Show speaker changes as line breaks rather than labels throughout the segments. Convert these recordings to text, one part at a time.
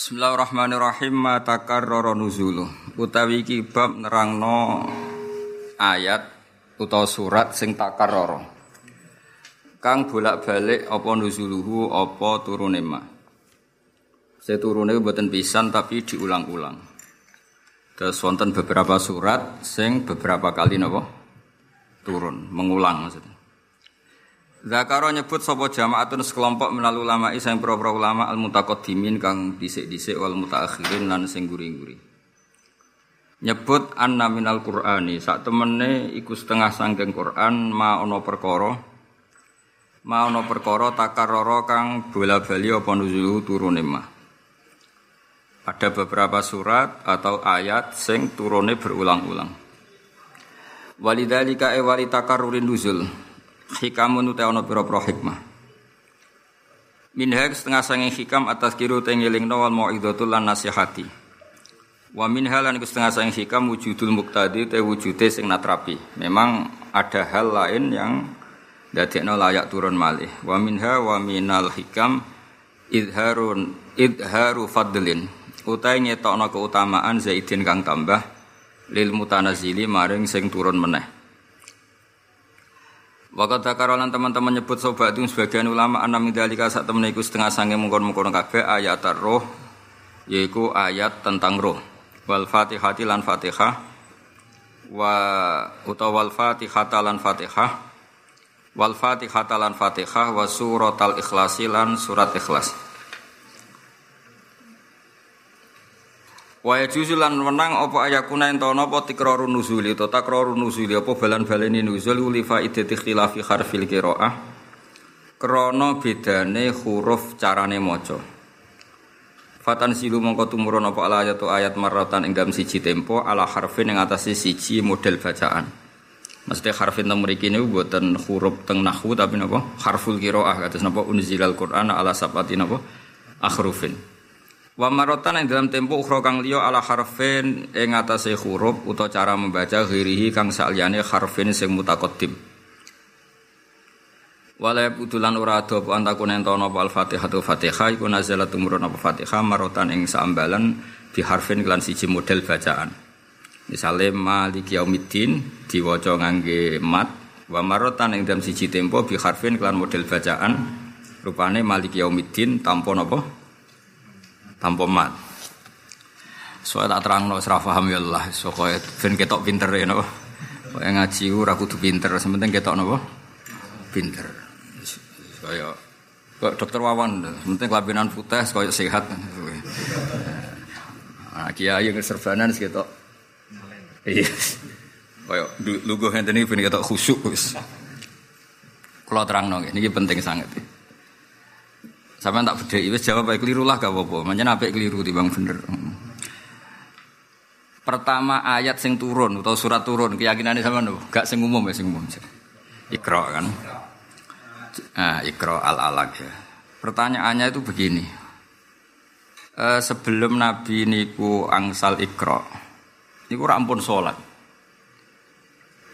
Bismillahirrahmanirrahim ma takarrara nuzulu. Utawi iki bab nerangno ayat utawa surat sing takarrara. Kang bolak-balik apa nuzuluhu apa turune ma. Seturune mboten pisan tapi diulang-ulang. Terus wonten beberapa surat sing beberapa kali napa turun, mengulang maksudnya. Zakaro nyebut sapa jamaatun sekelompok minal ulama isang pro-pro ulama al mutaqaddimin kang dhisik-dhisik wal mutaakhirin lan sing guri-guri. Nyebut anna minal Qur'ani sak temene iku setengah sangking Qur'an ma ana perkara ma ana perkara takarrara kang bola-bali apa nuzulu turune mah. Ada beberapa surat atau ayat sing turune berulang-ulang. Walidalika e wali takarrurin nuzul hikamun uta ana pira-pira hikmah. Minha setengah sange hikam atas kiru tengelingno wal mau'izatul lan nasihati. Wa minha lan setengah sange hikam wujudul muktadi te wujude sing natrapi. Memang ada hal lain yang dadekno layak turun malih. Wa minha wa minal hikam idharun idharu fadlin. Utai nyetokno keutamaan Zaidin kang tambah lil mutanazili maring sing turun meneh. Wakat takarolan teman-teman nyebut sobat itu sebagian ulama anam idalika saat temen iku setengah sange mengkon-mengkon kabeh ayat roh yaiku ayat tentang roh. Wal fatihati lan fatihah. Wa utawa wal fatihata lan fatihah. Wal fatihata lan fatihah wa suratal ikhlasi lan surat ikhlas Wa yajuzu lan menang apa ayakuna ento napa tikrarun nuzuli to takrarun nuzuli apa balan-baleni nuzul li faidati khilafi harfil qiraah krana bedane huruf carane maca. Fatan silu mongko tumurun apa ala ayat ayat marratan ing dalam siji tempo ala harfin ing atase siji model bacaan. Maksudnya harfin teng mriki niku huruf teng nahwu tapi napa? Harful qiraah kados napa? Unzilal Qur'an ala sabati napa? Akhrufin Wa marotan yang dalam tempo ukhra kang liya ala harfin ing atase huruf utawa cara membaca ghirihi kang saliyane harfin sing mutaqaddim. Wala butulan ora ado apa antakun entono apa al-Fatihah tu Fatihah iku nazalat tumurun apa Fatihah marotan ing saambalan bi harfin kelan siji model bacaan. Misale Malik Yaumiddin diwaca ngangge mat wa marotan ing dalam siji tempo bi harfin kelan model bacaan rupane Malik Yaumiddin tanpa napa? Tanpa mat. Soalnya tak terang no, serah paham ya Allah. So kaya ben ketok pinter ya no. Kaya ngaji ora kudu pinter, sementing ketok no pinter. Kaya kok dokter Wawan, sementing kelabinan putih, kaya sehat. Nah, kiai yang serbanan ketok. Iya. Kaya lugu enten iki ben ketok khusyuk wis. Kula terangno niki penting sangat. Sampai tak beda, wis jawab baik keliru lah gak apa-apa. Makanya apik keliru timbang bener. Pertama ayat sing turun atau surat turun keyakinannya sama nih, gak sing umum ya sing umum. Ikro kan. Nah, ikro al alaq ya. Pertanyaannya itu begini. E, sebelum Nabi niku angsal ikro, niku rampun sholat.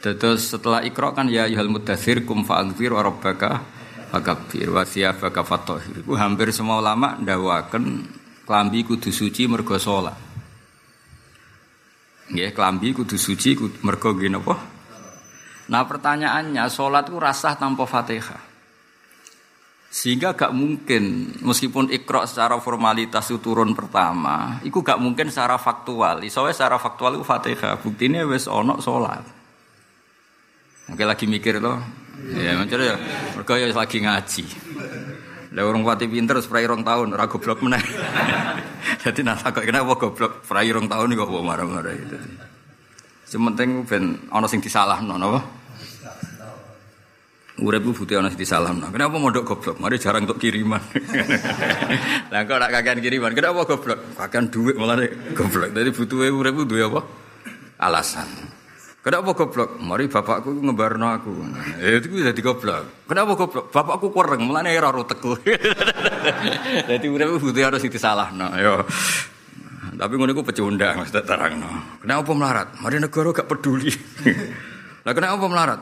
Terus setelah ikro kan ya yuhal mudathir kum fa'angfir wa rabbaka fakabir wa siyabaka fatahir. Iku hampir semua ulama ndawaken klambi kudu suci mergo salat. Nggih, klambi kudu suci mergo nggih? Nah, pertanyaannya salat ku rasah tanpa Fatihah. Sehingga gak mungkin meskipun ikro secara formalitas itu turun pertama, itu gak mungkin secara faktual. Soalnya secara faktual itu Fatihah. Buktinya wes ono salat. Oke lagi mikir loh, Ya, macam ya. Mereka ya lagi ngaji. Lah orang pati pinter spray rong tahun, ora goblok meneh. Jadi nah kok kenapa goblok spray rong tahun kok marah-marah itu. Sementing ben ana sing disalahno napa? Urip ku butuh ana sing disalahno. Kenapa mondok goblok? Mari jarang untuk kiriman. Lah kok nak kakean kiriman, kenapa goblok? Kakean duit malah goblok. Jadi butuhe urip ku duwe apa? Alasan. Kenapa goblok? Mari bapakku ngebarno aku. Ya itu jadi goblok. Kenapa goblok? Bapakku kurang, mulane ora rotekku. Jadi urip butuh harus disalahno. Yo. Tapi ngono iku pecundang mesti terangno. Kenapa melarat? Mari negara gak peduli. Lah kenapa melarat?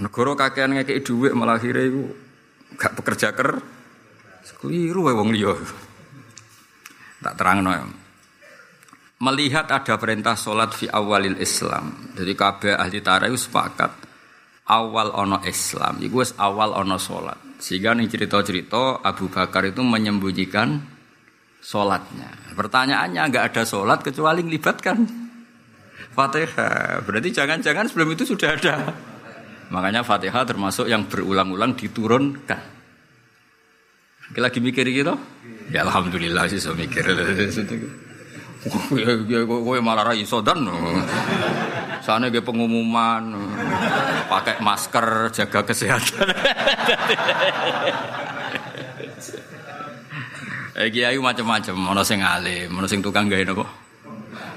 Negara kakean ngekeki dhuwit malah akhire iku gak pekerja ker. Keliru wae wong liya. Tak terang no. Melihat ada perintah sholat fi awalil Islam. Jadi kabeh ahli tarikh sepakat awal ono Islam. Iku awal ono sholat. Sehingga nih cerita-cerita Abu Bakar itu menyembunyikan sholatnya. Pertanyaannya nggak ada sholat kecuali melibatkan Fatihah. Berarti jangan-jangan sebelum itu sudah ada. Makanya Fatihah termasuk yang berulang-ulang diturunkan. Lagi mikir gitu? Ya alhamdulillah sih so mikir. Gue malah rai sodan. Sana gue pengumuman, pakai masker, jaga kesehatan. Eh kiai macam-macam, ono sing alim, ono sing tukang gawe napa?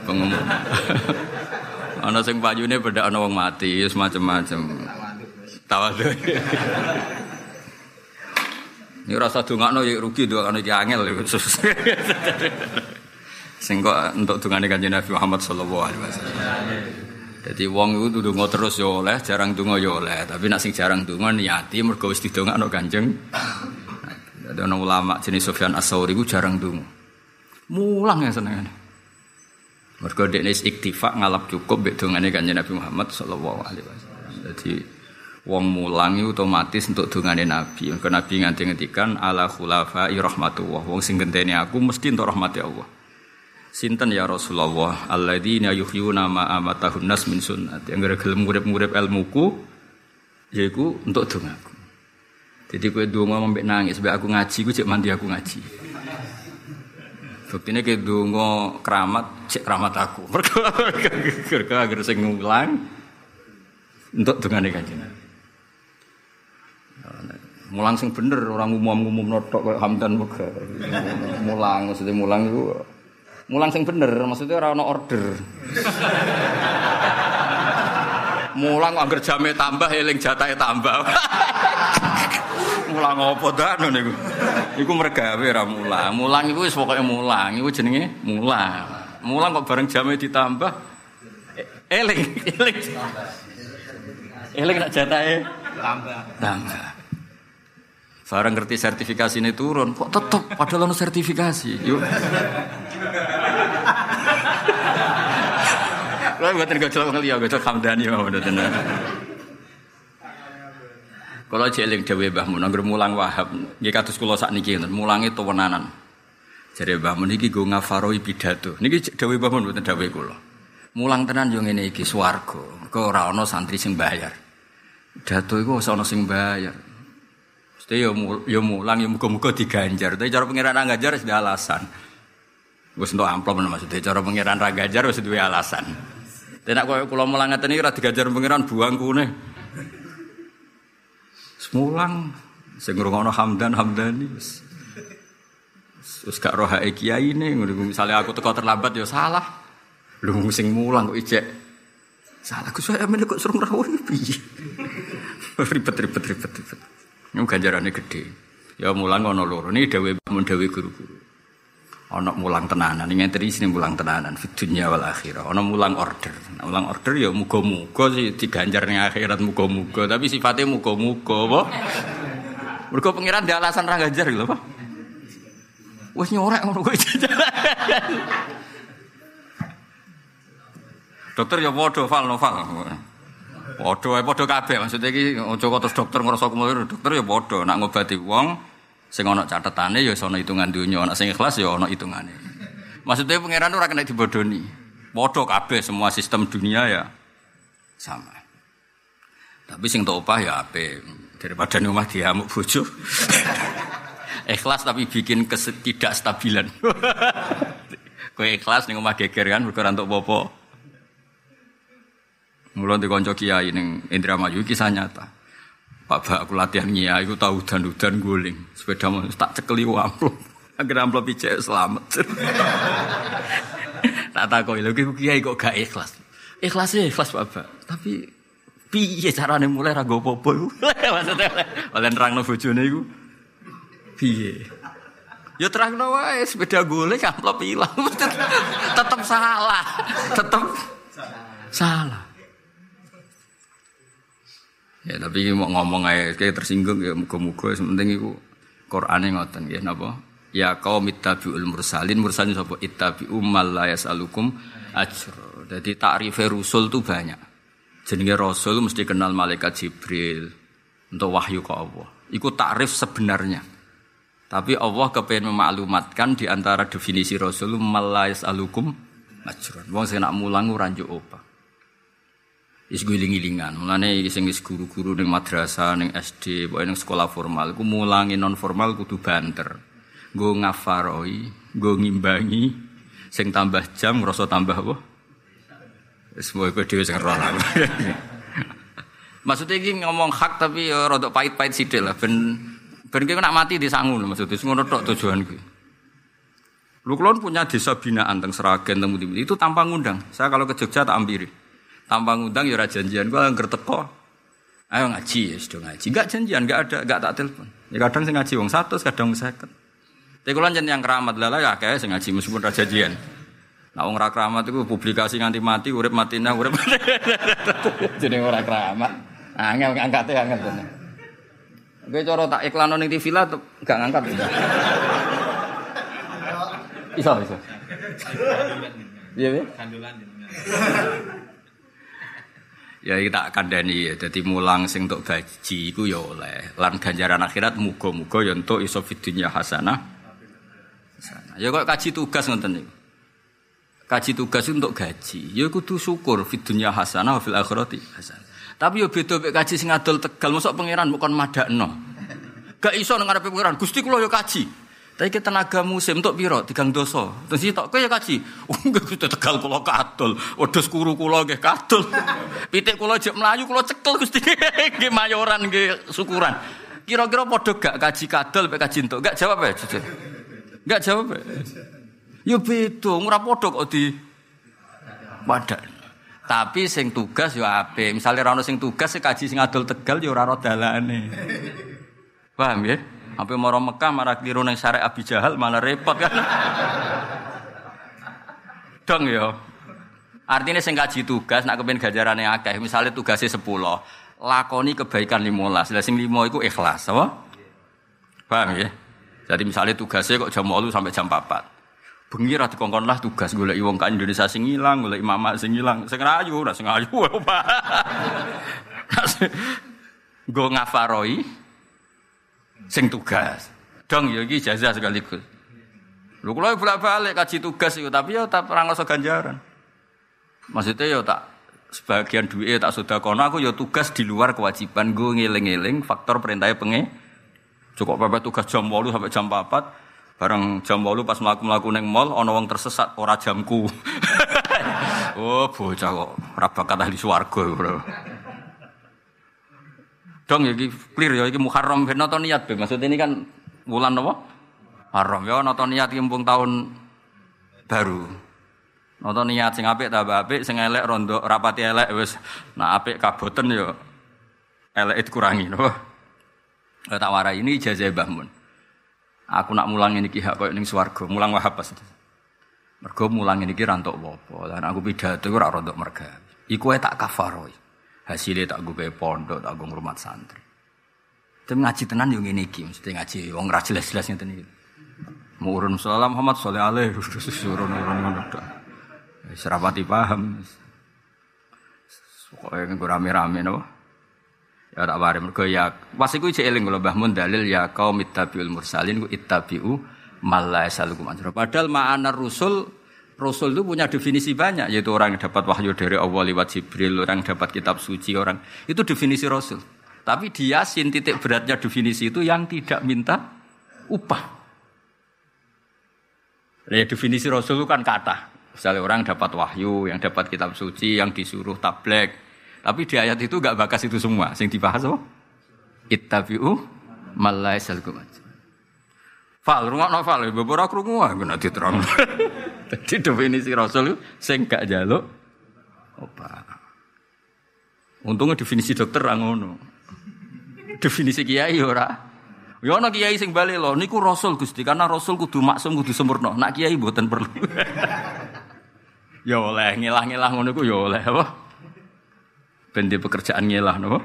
Pengumum. ono sing payune beda ono wong mati, semacam-macam. Tawadhu. Ini rasa dongakno ya rugi dongakno iki angel ya. Sing kok untuk dungane Kanjeng Nabi Muhammad sallallahu alaihi wasallam. Jadi wong itu ndonga terus ya oleh, jarang donga ya oleh, tapi nak sing jarang donga niati mergo wis didongakno Kanjeng. Ada orang ulama jenis Sofyan As-Sauri jarang donga. Mulang ya senengane. Mergo dekne iktifak ngalap cukup mek dongane Kanjeng Nabi Muhammad sallallahu alaihi wasallam. Jadi wong mulang otomatis untuk dungane Nabi. Mergo Nabi nganti ngendikan ala khulafa rahmatullah. Wong sing genteni aku mesti untuk rahmati Allah. Sinten ya Rasulullah alladzina yuhyuna ma amatahun nas min sunnat. Yang gara gelem ngurip-ngurip ilmuku yaiku untuk dongaku. Jadi kowe donga mbek nangis mbek aku ngaji ku cek mandi aku ngaji. Buktine ke donga keramat cek keramat aku. Mergo agar sing ngulang untuk dongane kanjeng mulang sing bener orang umum-umum notok kayak Hamdan Muga. Mulang maksudnya mulang itu mulang sing bener maksudnya orang order. mulang anggar jame tambah eling jatahe tambah. mulang apa dan niku? Iku mergawe ra mulang. Mulang iku wis pokoke mulang, iku jenenge mulang. Mulang kok bareng jame ditambah eling eling. Eling nak jatahe tambah. Tambah. Barang ngerti sertifikasi ini turun, kok tetep padahal ono sertifikasi. Yuk. Kalau buatan gajah orang liya, gajah kamdani mau mboten. Kalau jeling dewe Mbah Mun anggere mulang Wahab, nggih kados kula sakniki ngoten, mulange tuwenanan. Jare Mbah Mun iki go ngafaroi pidato. Niki dewe Mbah Mun mboten dewe kula. Mulang tenan yo ngene iki swarga. Kok ora ana santri sing bayar. Pidato iku ora ana sing bayar. Mesti yo yo mulang yo muga-muga diganjar. Tapi cara pengiran ra ganjar wis alasan. Wis entuk amplop maksudnya cara pengiran ra ganjar wis duwe alasan. Tenak koyo kula mulang ngeten iki ra diganjar pengiran buang kune. Semulang sing ngrungokno Hamdan Hamdani wis wis gak roh hae kiai ne misale aku teko terlambat ya salah. Lho sing mulang kok ijek salah Gus saya men kok suruh rawuh piye. ribet ribet ribet ribet. Ini ganjarannya gede. Ya mulang ono loro. Ini dawe mun dawe guru-guru. Ono mulang tenanan. Ini ngenteri sini mulang tenanan. Fitunya wal akhirah. Ono mulang order. Nah, mulang order ya muga-muga sih diganjar ning akhirat muga-muga. Tapi sifatnya muga-muga apa? Mergo pengiran dia alasan ra ganjar lho, apa? Wes nyorek ngono kowe Dokter ya padha fal noval. Padha wae padha kabeh maksudnya iki aja kok terus dokter ngrasa kumul dokter ya padha nak ngobati wong sing ana catetane ya ana hitungan dunya ana sing ikhlas ya ana hitungane. Maksudnya pangeran ora kena dibodoni. Padha kabeh semua sistem dunia ya sama. Tapi sing opah ya ape daripada ning omah diamuk bojo. ikhlas tapi bikin ketidakstabilan. Kowe ikhlas ning omah geger kan mergo entuk apa-apa. Mulai di konco kiai neng Indramayu kisah nyata. Pak Bak aku latihan kiai, aku tahu dan udan guling. Sepeda mau tak cekeli amplop. Agar amplop ijek selamat. tak tahu lagi kiai kok gak ikhlas. Ikhlas sih ikhlas Pak. Tapi piye carane mulai rago popo iku? Maksudnya oleh nerangno bojone. Piye? Ya terangno wae sepeda guling amplop hilang. Tetap salah. Tetap salah. Ya tapi mau ngomong aja kayak tersinggung ya muga-muga sementing iku Qur'ane ngoten nggih napa? Ya kaum ittabi'ul mursalin mursalin sapa ittabi'u mal la yasalukum ajr. Jadi takrif rusul itu banyak. Jenenge rasul mesti kenal malaikat Jibril untuk wahyu ke Allah. Iku takrif sebenarnya. Tapi Allah kepengen memaklumatkan di antara definisi rasul mal la yasalukum. Wong sing nak mulang ora njuk. Is giling-gilingan. Mulane sing wis guru-guru ning madrasah, ning SD, pokoke ning sekolah formal iku mulangi non formal kudu banter nggo ngafaroi, nggo ngimbangi, sing tambah jam ngrasa tambah apa? Wis kowe dhewe sing roh. Maksudnya ini ngomong hak tapi ya pahit-pahit sithik lah ben ben kowe nak mati disangu maksudnya ngono tok tujuan kuwi. Lu kulon punya desa binaan teng Seragen teng Itu tanpa ngundang. Saya kalau ke Jogja tak ambiri. Tanpa ngundang ya ora janjian gua angger teko. Ayo ngaji ya sudah ngaji. Enggak janjian, enggak ada, enggak tak telepon. Ya kadang sing ngaji wong 100, kadang wong 50. Tapi kalau yang keramat lah ya kayak saya ngaji meskipun raja jian. Nah orang keramat itu publikasi nganti mati, urip matinya urip. Jadi orang keramat. Angel ngangkatnya angel tuh. Gue coro tak iklan ning TV lah tuh gak ngangkat. Bisa bisa. Iya ya. Ya kita kandani ya, jadi mulang sing untuk gaji iku ya oleh. Lan ganjaran akhirat muga-muga ya untuk iso fidunya hasanah Ya kok kaji tugas ngoten niku. Kaji tugas untuk gaji. Ya kudu syukur fid dunya hasanah fil akhirati hasanah. Tapi yo beda mek kaji sing adol tegal mosok pangeran bukan madakno. Gak iso nang ngarepe pangeran. Gusti kula yo kaji. Tapi kita tenaga musim untuk piro tigang doso. Terus tok kowe ya kaji. Enggak Gusti tegal kula kadol. Wedhus kuru kula nggih kadol. Pitik kula jek mlayu kula cekel Gusti nggih mayoran nggih syukuran. Kira-kira padha gak kaji kadol mek kaji entuk? Gak jawab ya jujur. Enggak jawab. Ya beda, ora padha kok di padan. Tapi sing tugas ya apik. Misale ra ono sing tugas kaji sing adol Tegal ya ora ora dalane. Paham ya? Sampai moro Mekah marah keliru ning syarek Abi Jahal malah repot kan. Dong ya. Artinya sing kaji tugas nak kepen gajarane akeh. Misalnya tugasnya 10, lakoni kebaikan 15. Lah sing 5 iku ikhlas, apa? Paham ya? Jadi misalnya tugasnya kok jam 8 sampai jam 4. Bengi ra dikongkon lah tugas golek wong ka Indonesia sing ilang, golek mama sing ilang, sing ayu, ayu. Go ngafaroi sing tugas. Dong ya iki jazah sekaligus. Lho kula bolak-balik kaji tugas itu, tapi ya tak ora ngrasa ganjaran. Maksudnya ya tak sebagian duit tak sudah kono aku ya tugas di luar kewajiban gue ngiling-ngiling faktor perintahnya pengen Cukup pepet tugas jam 8 sampai jam 4. Bareng jam 8 pas mlaku-mlaku ning mall ana wong tersesat ora jamku. oh, bocah kok ora bakat ahli swarga, Bro. Dong ya iki clear ya iki Muharram ben nonton niat be. Maksud ini kan bulan apa? Haram ya nonton niat iki tahun baru. Nonton niat sing apik tambah apik, sing elek rondo rapati elek wis. Nah apik kaboten ya elek dikurangi napa? Eh, tak warai ini ijazah Mbah. Aku nak mulang ini hak koyo ning swarga, mulang wahab pas. Mergo mulang ini ra entuk apa Lan aku pidato ora rontok merga. Iku tak kafaroi. Hasilnya tak gue pondok, tak gue rumah santri. Tapi ngaji tenan yo ngene iki, mesti ngaji wong ra jelas-jelas ngeten iki. Murun sallallahu Muhammad sallallahu alaihi wasallam urun ngono tok. Wis rapati paham. Pokoke rame-rame no. Ya tak wari mergo ya pas iku cek eling kula Mbah Mun dalil ya kaum ittabiul mursalin ku ittabiu malla yasalukum ajra. Padahal ma'ana rusul Rasul itu punya definisi banyak, yaitu orang yang dapat wahyu dari Allah lewat Jibril, orang yang dapat kitab suci, orang itu definisi Rasul. Tapi di Yasin titik beratnya definisi itu yang tidak minta upah. Ya, definisi Rasul itu kan kata. Misalnya orang dapat wahyu, yang dapat kitab suci, yang disuruh tablek, tapi di ayat itu gak bakas itu semua. Sing dibahas apa? Ittabi'u malai salkum Fal, rumah no fal, beberapa krungu ah, gue nanti terang. Jadi definisi Rasul sing gak jaluk opa. Untungnya definisi dokter rangono. Definisi kiai ora. Ya ana kiai sing bali lho niku rasul Gusti karena rasul kudu maksum kudu sempurna. Nak kiai mboten perlu. ya oleh ngilah-ngilah ngono ku ya oleh apa? ben pekerjaan ngelah napa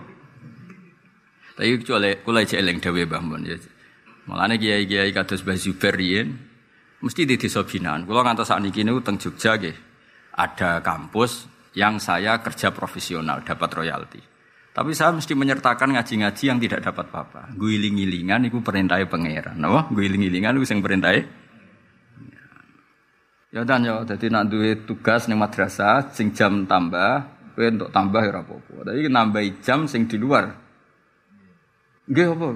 tapi kecuali kula eling dawuh Mbah Mun ya Mulane kiai-kiai kados Mbah Zubair mesti di desa binaan. Kula ngantos sakniki niku teng Jogja nggih. Ada kampus yang saya kerja profesional dapat royalti. Tapi saya mesti menyertakan ngaji-ngaji yang tidak dapat apa-apa. Guiling-gilingan itu perintahnya pangeran. Napa? Guiling-gilingan itu sing perintahnya Ya dan ya, jadi nak duwe tugas ning madrasah sing jam tambah, kowe untuk tambah ya apa-apa. Tapi nambah jam sing di luar. Nggih apa?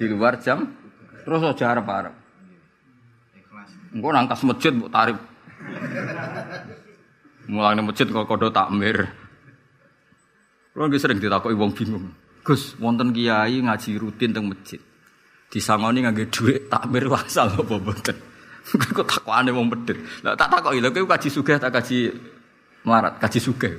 Di luar jam terus aja arep-arep. Engko nangkas masjid mbok tarif. Mulane masjid kok kodo takmir. Kulo nggih sering ditakoki wong bingung. Gus, wonten kiai ngaji rutin teng masjid. Disangoni ngangge dhuwit takmir wasal apa mboten? Kok takokane wong medhit. Lah tak takoki lho kowe kaji sugih tak kaji melarat, kaji sugih.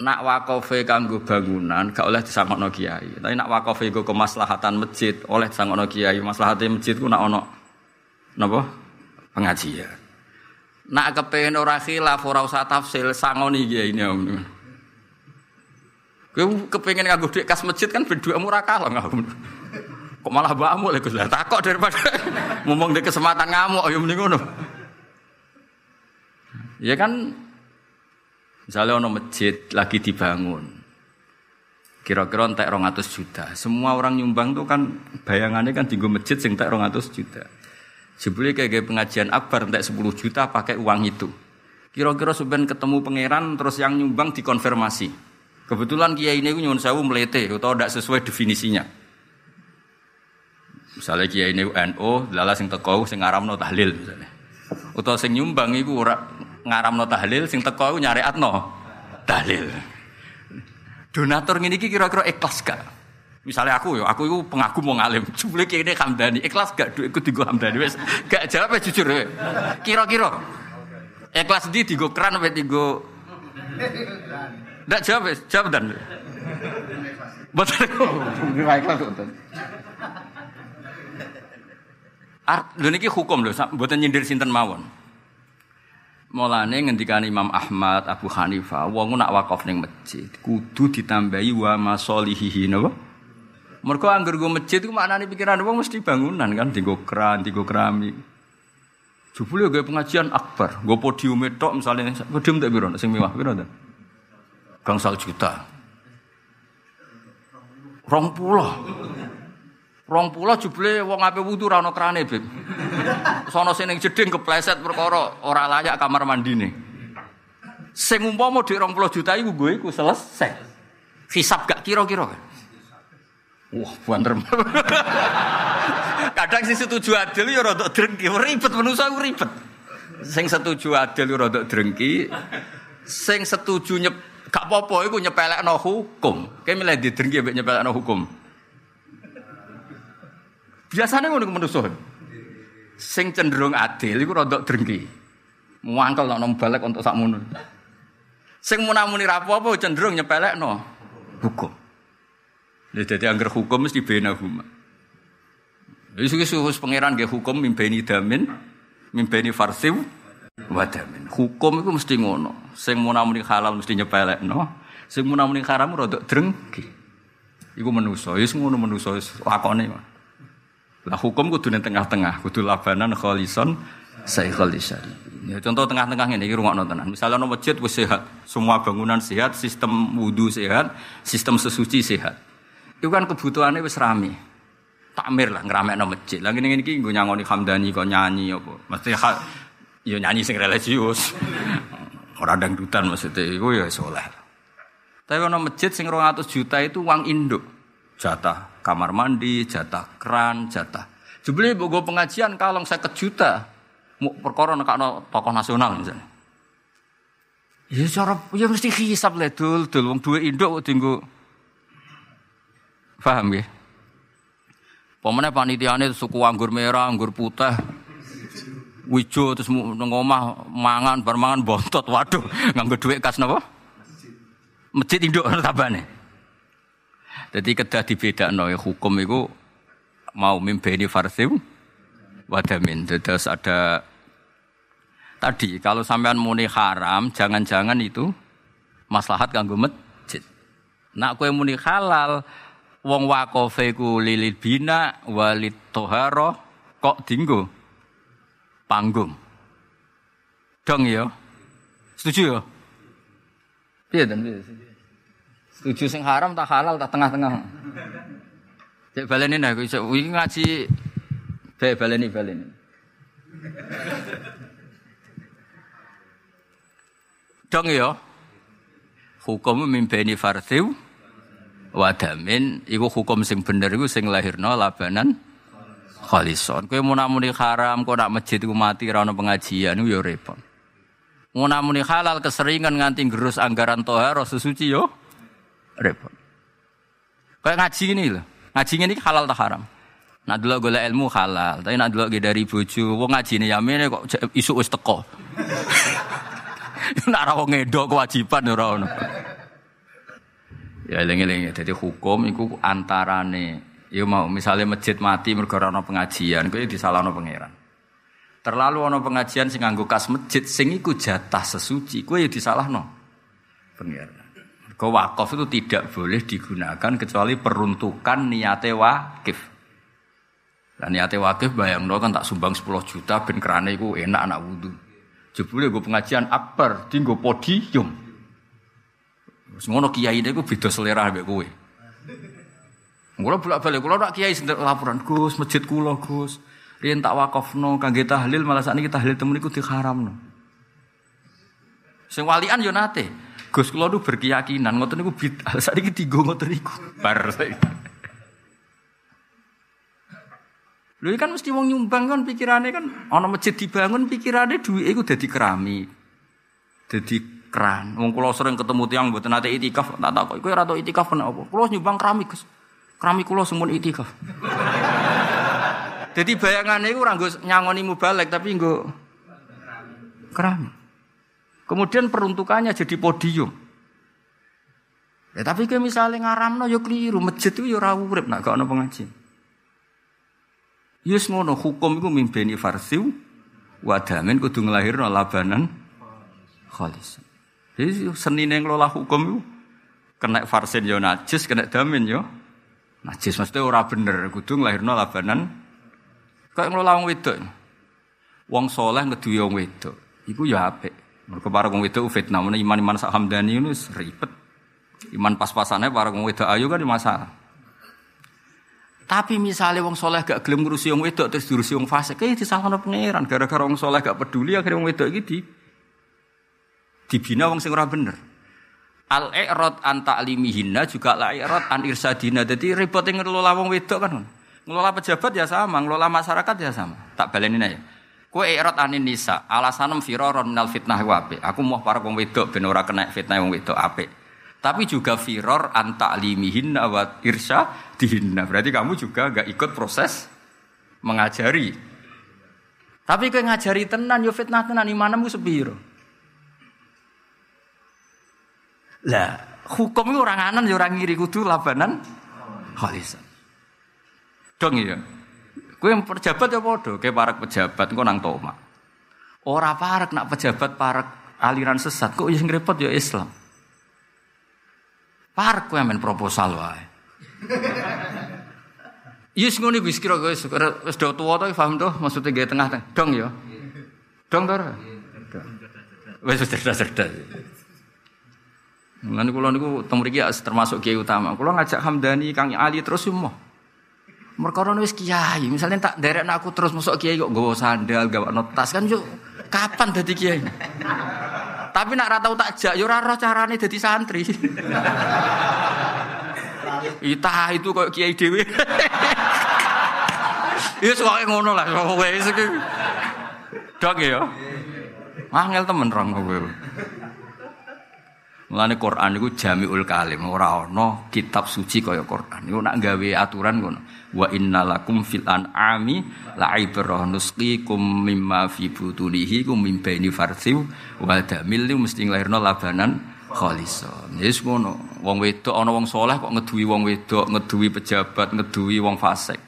Nak wakofe kanggo bangunan gak oleh disangokno kiai. Tapi nak wakofe go kemaslahatan masjid oleh disangokno kiai. Maslahatnya masjid ku nak ono napa? Pengajian. Nak kepengen ora khilaf ora usah tafsil sangoni kiai ini. Kowe kepengen nganggo dhuwit kas masjid kan berdua murah kalah nggak. Kok malah mbakmu lho Gus. Takok daripada ngomong di kesempatan ngamuk ayo mending ngono. Ya kan misalnya ono masjid lagi dibangun. Kira-kira entek 200 juta. Semua orang nyumbang tuh kan bayangannya kan tinggal masjid sing entek 200 juta. Sebelumnya kayak pengajian akbar entek 10 juta pakai uang itu. Kira-kira sebenarnya ketemu pangeran terus yang nyumbang dikonfirmasi. Kebetulan kiai ini nyuwun sewu melete atau tidak sesuai definisinya. Misalnya kiai ini NU, lala sing teko sing ngaramno tahlil misalnya. Utawa sing nyumbang iku ora ngaramno tahlil, sing teko iku nyariatno tahlil. Donatur ngene iki kira-kira ikhlas gak? Misalnya aku ya, aku itu pengaku mau ngalim. Jumlah kayak ini hamdani, ikhlas gak? Duitku tigo hamdani, wes gak jawab ya jujur ya. Kira-kira ikhlas di tigo keran apa tigo? Gak jawab, jawab dan. Betul, ikhlas betul. Art, lho niki hukum lho, mboten nyindir sinten mawon. Mulane ngendikane Imam Ahmad, Abu Hanifah, wong nak wakaf ning masjid, kudu ditambahi wa masolihihi napa? Mergo anggar go masjid ku maknane pikiran wong mesti bangunan kan, dienggo keran, dienggo keramik. Jebule gawe pengajian akbar, nggo podium tok misalnya podium tak piro sing mewah piro ta? Gangsal juta. Rong puluh. Rong pulau jubile wong ape wudu ora ana krane, Beb. Sono sing ning jeding kepleset perkara ora layak kamar mandine. Sing umpama dhek 20 juta iku gue iku selesai. Hisab gak kira-kira. Wah, banter. Kadang sing setuju adil ya rada drengki, ribet manusa ribet. Sing setuju adil ya rada drengki, sing setuju nyep gak apa-apa iku nyepelekno hukum. Kayak milih didrengki mbek nyepelekno hukum. Biasanya ngono manusa. Sing cenderung adil iku rada drengki. Muangkel nek balik untuk sakmono. Sing munamuni ra apa-apa cenderung nyepelekno hukum. Dadi angger hukum mesti benahuma. Wis wis wis pangeran nggih hukum mimpeni damin, mimpeni farsiw wadamin. Hukum itu mesti ngono. Sing munamuni halal mesti nyepelekno, sing munamuni haram rada drengki. Iku manusa, wis ngono manusa wis lakone. Lah hukum kudu tengah-tengah, kudu labanan kholison saikhul lisari. Ya contoh tengah-tengah ini iki rungokno tenan. Misalnya ono masjid sehat, semua bangunan sehat, sistem wudu sehat, sistem sesuci sehat. Itu kan kebutuhannya wis rame. Takmir lah ngramekno masjid. Lah ngene iki nggo nyangoni Hamdani kok nyanyi apa. Mesti ya nyanyi sing religius. Ora dangdutan maksudnya iku ya soleh. Tapi ono masjid sing 200 juta itu uang induk. Jatah kamar mandi, jatah keran, jatah. Jebule bogo pengajian kalong saya juta. Mau perkara nekakno tokoh nasional misalnya. Ya cara ya mesti hisap le dul dul wong duwe induk kok dienggo Paham ya? Pemene panitiane suku anggur merah, anggur putih, wijo terus nang omah mangan bar mangan bontot. Waduh, nganggo dhuwit kas napa? Masjid induk tabane. Jadi kedah dibedakno ya hukum itu mau mimpeni farsim wadamin. Terus ada tadi kalau sampean muni haram, jangan-jangan itu maslahat kanggo masjid. Nak kue muni halal, wong wakofe ku lilil bina walid toharo kok dinggo panggung. Dong ya. Setuju ya? Iya dan Setuju sing haram tak halal tak tengah-tengah. Cek baleni iso wingi ngaji bae baleni baleni. Dong ya. Hukum mimpeni farsiu wadamin iku hukum sing bener iku sing lahirno labanan khalison. Kowe munamuni haram kok nak masjid iku mati ra pengajian iku ya repot. Munamuni halal keseringan nganti gerus anggaran tohar sesuci yo repot. Kayak ngaji ini loh. Ngaji ini halal tak haram. Nak dulu golek ilmu halal, tapi nak dulu dari bojo, wong ngaji ini yamin kok isu wis teko. nak ra wong ngedok kewajiban ora ono. Ya eling-eling dadi hukum iku antarane ya mau misalnya masjid mati mergo ana pengajian, kuwi disalahno pangeran. Terlalu ana pengajian sing nganggo kas masjid sing iku jatah sesuci, kuwi ya disalahno pangeran. Ke wakaf itu tidak boleh digunakan kecuali peruntukan niate wakif. Dan niate wakif bayang kan tak sumbang 10 juta ben kerana itu enak anak wudhu. Jebule gue pengajian akbar, tinggal podium. Semono kiai itu beda selera ambek kowe. Kula bolak-balik kula nak kiai sendiri laporan, Gus, masjid kula, Gus. Riyen tak wakafno kangge tahlil malah sakniki tahlil temen iku diharamno. Sing walian yo nate. Gus kula nu berkeyakinan ngoten niku bid'ah. Saiki digo ngoten niku. Bar Lho kan mesti wong nyumbang kan pikirane kan ana masjid dibangun pikirane duwike iku dadi keramik. Dadi keran. Wong kula sering ketemu tiang mboten nate itikaf, tak takok kowe ora tau itikaf kena apa? Kula nyumbang keramik, Gus. Keramik kula semun itikaf. Jadi bayangannya itu orang nyangoni mubalek tapi nggo keramik. Kemudian peruntukannya jadi podium. Ya tapi ke misalnya ngaramno yo keliru, masjid itu yo ora urip nak gak ono pengajian. Yus ngono hukum iku mimpeni farsiu wadamen kudu nglahirno labanan khalis. Jadi seni yang ngelola hukum itu kena farsin yo najis, kena damin yo najis. Maksudnya ora bener, kudu nglahirno labanan kayak ngelola wong wedok. Wong soleh ngeduwe wong wedok. Iku ya apik. Mereka para wong fitnah, mana iman-iman sak hamdani ini ribet. Iman pas-pasannya para wong wedok ayu kan masalah. Tapi misalnya wong soleh gak gelem ngurusi wong wedok terus diurusi wong fasik, kayak disalahno pangeran. Gara-gara wong soleh gak peduli akhirnya wong iki di dibina wong sing ora bener. Al i'rad an ta'limihinna juga la i'rad an irsadina. Jadi repot ngelola wong wedok kan. Ngelola pejabat ya sama, ngelola masyarakat ya sama. Tak balenin aja. Kue irat anin nisa, alasanem firoron minal fitnah wape. Aku mau para wong wedok ben ora kena fitnah wong wedok ape. Tapi juga firor anta limihin wa dihinna. Berarti kamu juga gak ikut proses mengajari. Tapi kue ngajari tenan yo fitnah tenan imanmu sepiro. Lah, hukum itu orang anan yo orang ngiri kudu labanan khalisan. Dong ya. Gue yang pejabat ya bodoh, kayak para pejabat gue nang toma. Ora parak nak pejabat parak aliran sesat, kok yang repot ya Islam. Parak gue main proposal wae. Yes ngono wis kira wis wis do tuwa to paham to maksudnya tengah tengah. Dong ya. Dong to. Wis cerdas-cerdas. Lan kula niku teng mriki termasuk kiai utama. Kula ngajak Hamdani Kang Ali terus semua. Mereka wis kiai, misalnya tak derek aku terus masuk kiai kok gawa sandal, gawa notas kan yuk kapan dadi kiai? Tapi nak ratau tak jak yo ora carane dadi santri. Ita itu kok kiai dhewe. Ya soalnya ngono lah, kowe iki. Dok ya. Angel temen rong kowe. Mulane Quran niku jamiul kalim, ora ana kitab suci kaya Quran. Niku nak gawe aturan ngono. Wa innalakum fil an'ami la'ibrah nusqikum mimma fi butunihi kum mim baini farsiw wa damil mesti nglairno labanan khalison. Yes ngono. Wong wedok ana wong soleh kok ngeduwi wong wedok, ngeduwi pejabat, ngeduwi wong fasik.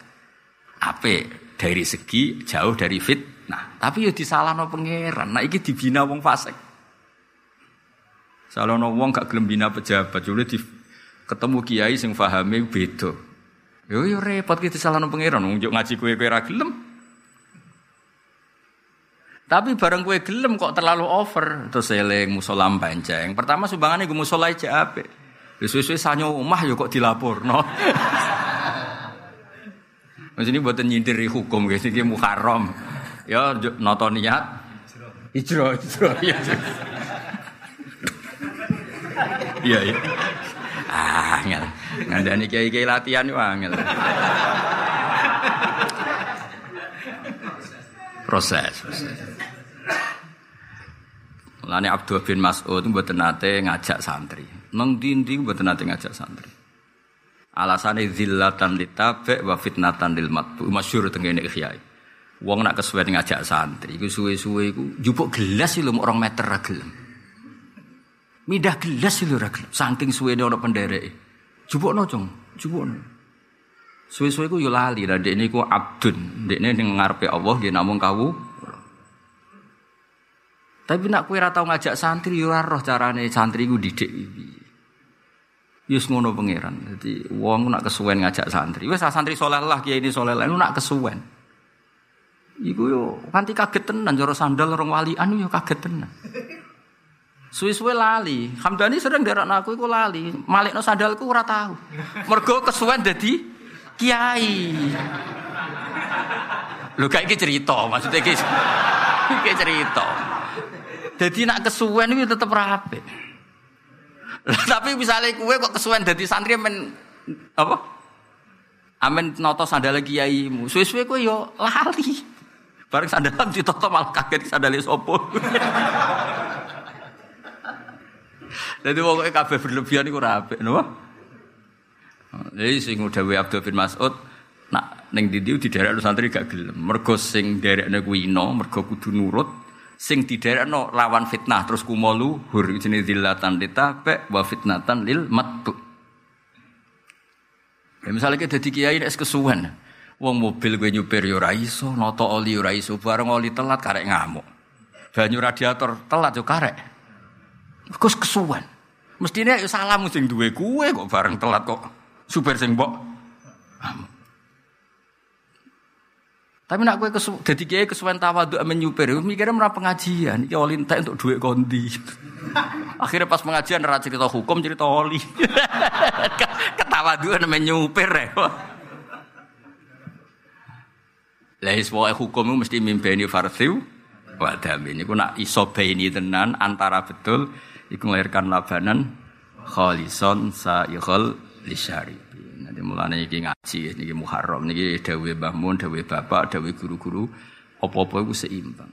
Ape dari segi jauh dari fit. Nah, tapi ya disalahno pangeran. Nah iki dibina wong fasik. Salono wong gak gelem bina pejabat, jule di ketemu kiai sing fahame beda. Yo yo repot kita salah nang pangeran nunjuk ngaji kue kue ra. Tapi bareng kue gelem kok terlalu over terus eling musolam panjang. Pertama sumbangannya gue musola aja ape. Suwe-suwe sanyo omah yo kok dilapor no. Mas ini buatan nyindir hukum guys ini muharram. Ya nonton niat. Ijro, ijro, iya. Iya, iya. Ah, angel. Ngandani kiai-kiai latihan yo angel. Proses, proses. Lani Abdul bin Mas'ud mboten nate ngajak santri. Nang dindi mboten nate ngajak santri. Alasane zillatan litabe wa fitnatan lil matbu. Masyhur tengene ikhya. Wong nak kesuwen ngajak santri iku suwe-suwe iku jupuk gelas lho orang meter gelem. Midah gelas lho ra gelem. Saking suwene ana pendereke. Jupukno, Jong. Jupukno. Suwe-suwe ku yo lali lah dekne iku abdun. Dekne ning ngarepe Allah nggih namung kawu. Tapi nak kue ratau ngajak santri yo roh carane santri ku didik iki. Yus ngono pangeran. Jadi wong nak kesuwen ngajak santri. Wes santri soleh lah kiai ini soleh lah. nak kesuwen. Iku yo kanti kaget tenan joro sandal orang walian yo kaget tenan. Suwe-suwe lali. Hamdani sering derak aku iku lali. Malik no sandalku ora tahu. Mergo kesuwen dadi kiai. Lu kayak cerita, maksudnya iki iki cerita. Jadi nak kesuwen itu tetap rapi. Tapi misalnya kue kok kesuwen jadi santri amen apa? Amen noto sandal kiaimu. Suwe-suwe kue yo lali. Bareng sandalan ditoto malah kaget sandalnya sopo. Jadi pokoknya kabeh berlebihan itu rapi, no? Jadi sing udah Abdul bin Mas'ud nak neng didiu di daerah santri gak gelem. Mergo sing daerahne kuwi ino, mergo kudu nurut sing diderekno lawan fitnah terus kumolu hur jenenge zillatan litabe wa fitnatan lil matbu. Ya misalnya kita dadi kiai nek kesuwen. Wong mobil gue nyupir yo ora iso, noto oli ora iso, bareng oli telat karek ngamuk. Banyu radiator telat yo karek. Kus kesuwen. Mestine yo salam sing duwe kue kok bareng telat kok supir sing mbok. Tapi nak kue kesu, jadi kiai kesuwen tawaduk amen nyupir, mikirnya merah pengajian, ya oli untuk duit kondi. Akhirnya pas pengajian nera cerita hukum, cerita oli. Ketawaduan amen nyupir ya. Lah semua hukum mesti mimpeni farsiu wa damin. Iku nak iso ini tenan antara betul iku melahirkan labanan khalison sa'ikhul lisyari. Nanti mulane iki ngaji, niki Muharram, niki dawuh Mbah Mun, dawuh bapak, dawuh guru-guru, apa-apa iku seimbang.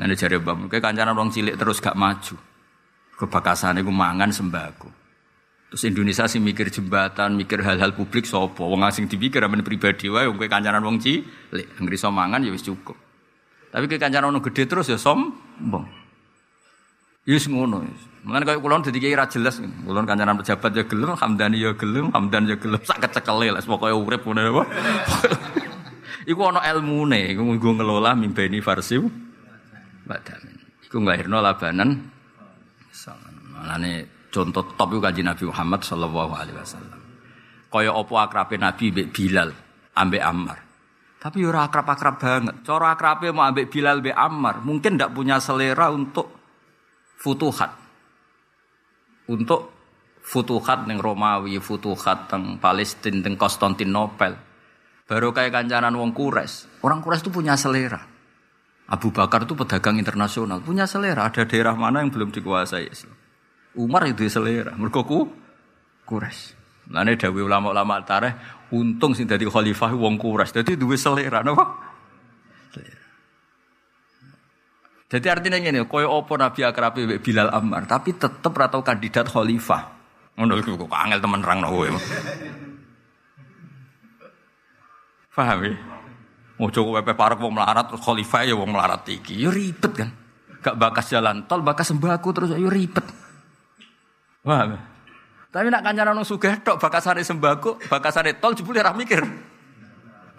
Nanti jare Mbah Mun, kancanan wong cilik terus gak maju. Kebakasan iku mangan sembako. Terus Indonesia sih mikir jembatan, mikir hal-hal publik sopo. Wong asing dipikir amen pribadi wae wong kancanan wong cilik, anggere iso ya wis cukup. Tapi ke kancanan wong gede terus ya sombong. Yus ngono. Mulane kaya kula dadi kiai ra jelas. Kula kancanan pejabat ya gelem, Hamdani ya gelem, Hamdan ya gelem, sak lah pokoke urip ngono apa. Iku ana ilmune, iku nggo ngelola mimpeni farsiu badamin. Iku nglahirno labanan Mulane contoh top iku kanjeng Nabi Muhammad sallallahu alaihi wasallam. Kaya apa akrabe Nabi mbek Bilal ambek Ammar. Tapi ora akrab-akrab banget. Cara akrabe mau ambek Bilal mbek Ammar, mungkin ndak punya selera untuk futuhat. Untuk futuhat neng Romawi, futuhat teng Palestina, teng Konstantinopel. Baru kayak kancanan wong Kures. Orang Kures itu punya selera. Abu Bakar itu pedagang internasional, punya selera. Ada daerah mana yang belum dikuasai Islam. Umar itu selera. Mergoku Kures. Lane dawe ulama-ulama tareh untung sing dadi khalifah wong Kures. Dadi duwe selera napa? Jadi artinya ini, koyo opo Nabi akrabi Bilal Ammar, tapi tetap atau kandidat khalifah. Ngono iku kok angel temen rang kowe. Paham ya? Ojo kowe parek wong melarat terus khalifah ya wong melarat iki. Ya ribet kan. Gak bakas jalan tol, bakas sembako terus ya ribet. Paham ya? Tapi nak kancanan wong sugih tok bakasane sembako, bakasane tol jebule ra mikir.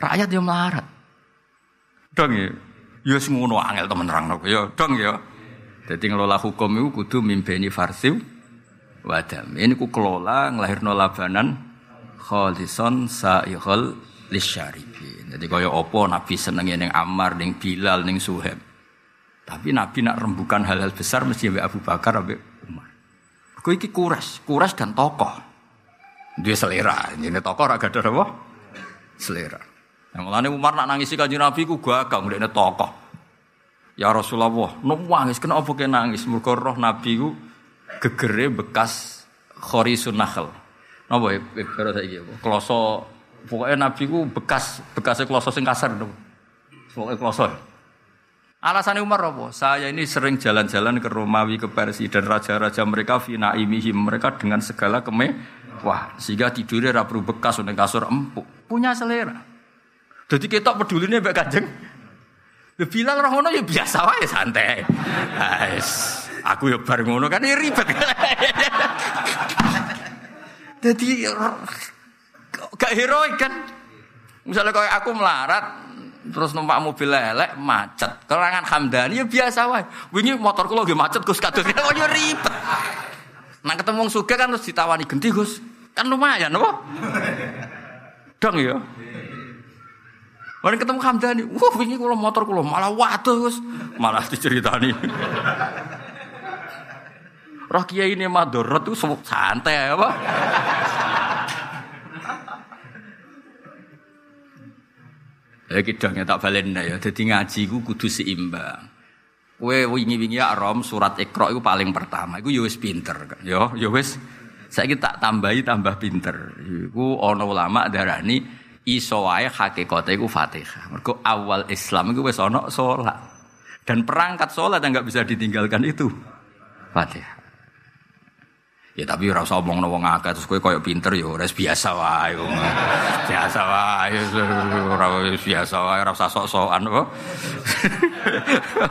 Rakyat yang melarat. Dong ya. Ya semono angel temen nerangno ya dong ya. Dadi ngelola hukum itu kudu mimpeni farsiu wadam. Ini ku kelola nglahirno labanan khalison saihul lisyaribin. Jadi kaya apa Nabi seneng ning Ammar, ning Bilal, ning Suhaib. Tapi Nabi nak rembukan hal-hal besar mesti ambek Abu Bakar ambek Umar. Kau iki kuras, kuras dan tokoh. Dia selera, ini tokoh raga ada apa? Selera. Yang mulane Umar nak nangisi kanjeng Nabi ku gagah ndekne tokoh. Ya Rasulullah, nangis kenapa kena nangis? Mergo roh Nabi ku gegere bekas khorisun nakhl. Napa ya karo saiki apa? Kloso Nabi ku bekas bekasnya kloso sing kasar to. Pokoke kloso. Alasannya Umar apa? Saya ini sering jalan-jalan ke Romawi, ke Persia dan raja-raja mereka fina imihim mereka dengan segala kemewah sehingga tidurnya rapi bekas untuk kasur empuk. Punya selera. Jadi kita peduli nih mbak Kanjeng. Bilang orang ngono ya biasa wae santai. Guys, aku ya bareng ngono kan ya ribet. Jadi gak heroik kan. Misalnya kayak aku melarat, terus numpak mobil lelek macet. Kerangan Hamdani ya biasa wae. Wingi motor kula nggih macet Gus kados. Oh ya ribet. Nah ketemu sugih kan terus ditawani genti Gus. Kan lumayan apa? Dong ya. Mari ketemu Hamdani, wah wingi kula motor kula malah waduh. Malah diceritani. Roh kiai ini madorot tuh santai apa? Ya kidangnya tak balen ya. Jadi ngaji ku kudu seimbang. Kue wingi-wingi ya rom surat Iqra itu paling pertama. Iku yo ya pinter. Yo yo wis saiki tak tambahi tambah pinter. Iku ana ulama darani iso wae hakikate iku Fatihah. Mergo awal Islam iku wis ana salat. Dan perangkat salat yang nggak bisa ditinggalkan itu Fatihah. Ya tapi ora usah omongno wong akeh terus kowe koyo pinter ya ora biasa wae. biasa wae ora biasa wae ora usah sok-sokan kok.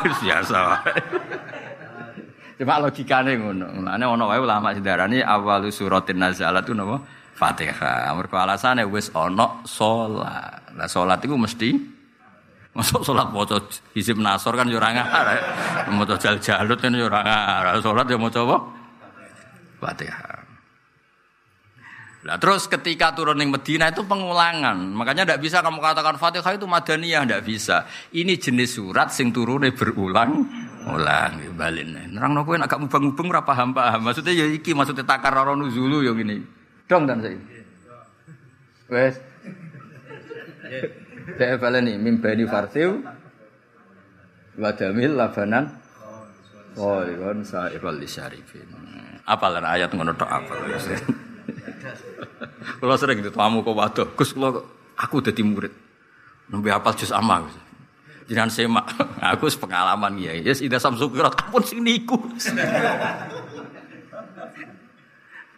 biasa wae. Cuma logikane ngono. Mulane ana wae ulama sedarani awal suratin nazalat itu napa? Fatihah. Mergo alasane wis ana salat. Lah salat iku mesti Masuk sholat maca hizib nasor kan yo ora ngarep. Maca jal-jalut kan yo ora ngarep. Salat yo maca apa? Fatihah. Nah, terus ketika turun di Medina itu pengulangan. Makanya tidak bisa kamu katakan Fatihah itu Madaniyah, tidak bisa. Ini jenis surat sing turunnya berulang ulang balik Nerang nopo agak mubang-mubang ora paham. Maksudnya ya iki maksudnya takar ora nuzulu yang ini. Dong dan saya. Wes. Saya baleni mimbani farsiu wadamil labanan Oh, ikon sa'irul lisyarifin. Apalan ayat ngono tok apal. Kalau sering ditamu kok waduh, Gus kula aku dadi murid. Nembe apal jus amma. Jangan semak, aku pengalaman ya. Yes, ida samsu kira pun sing niku.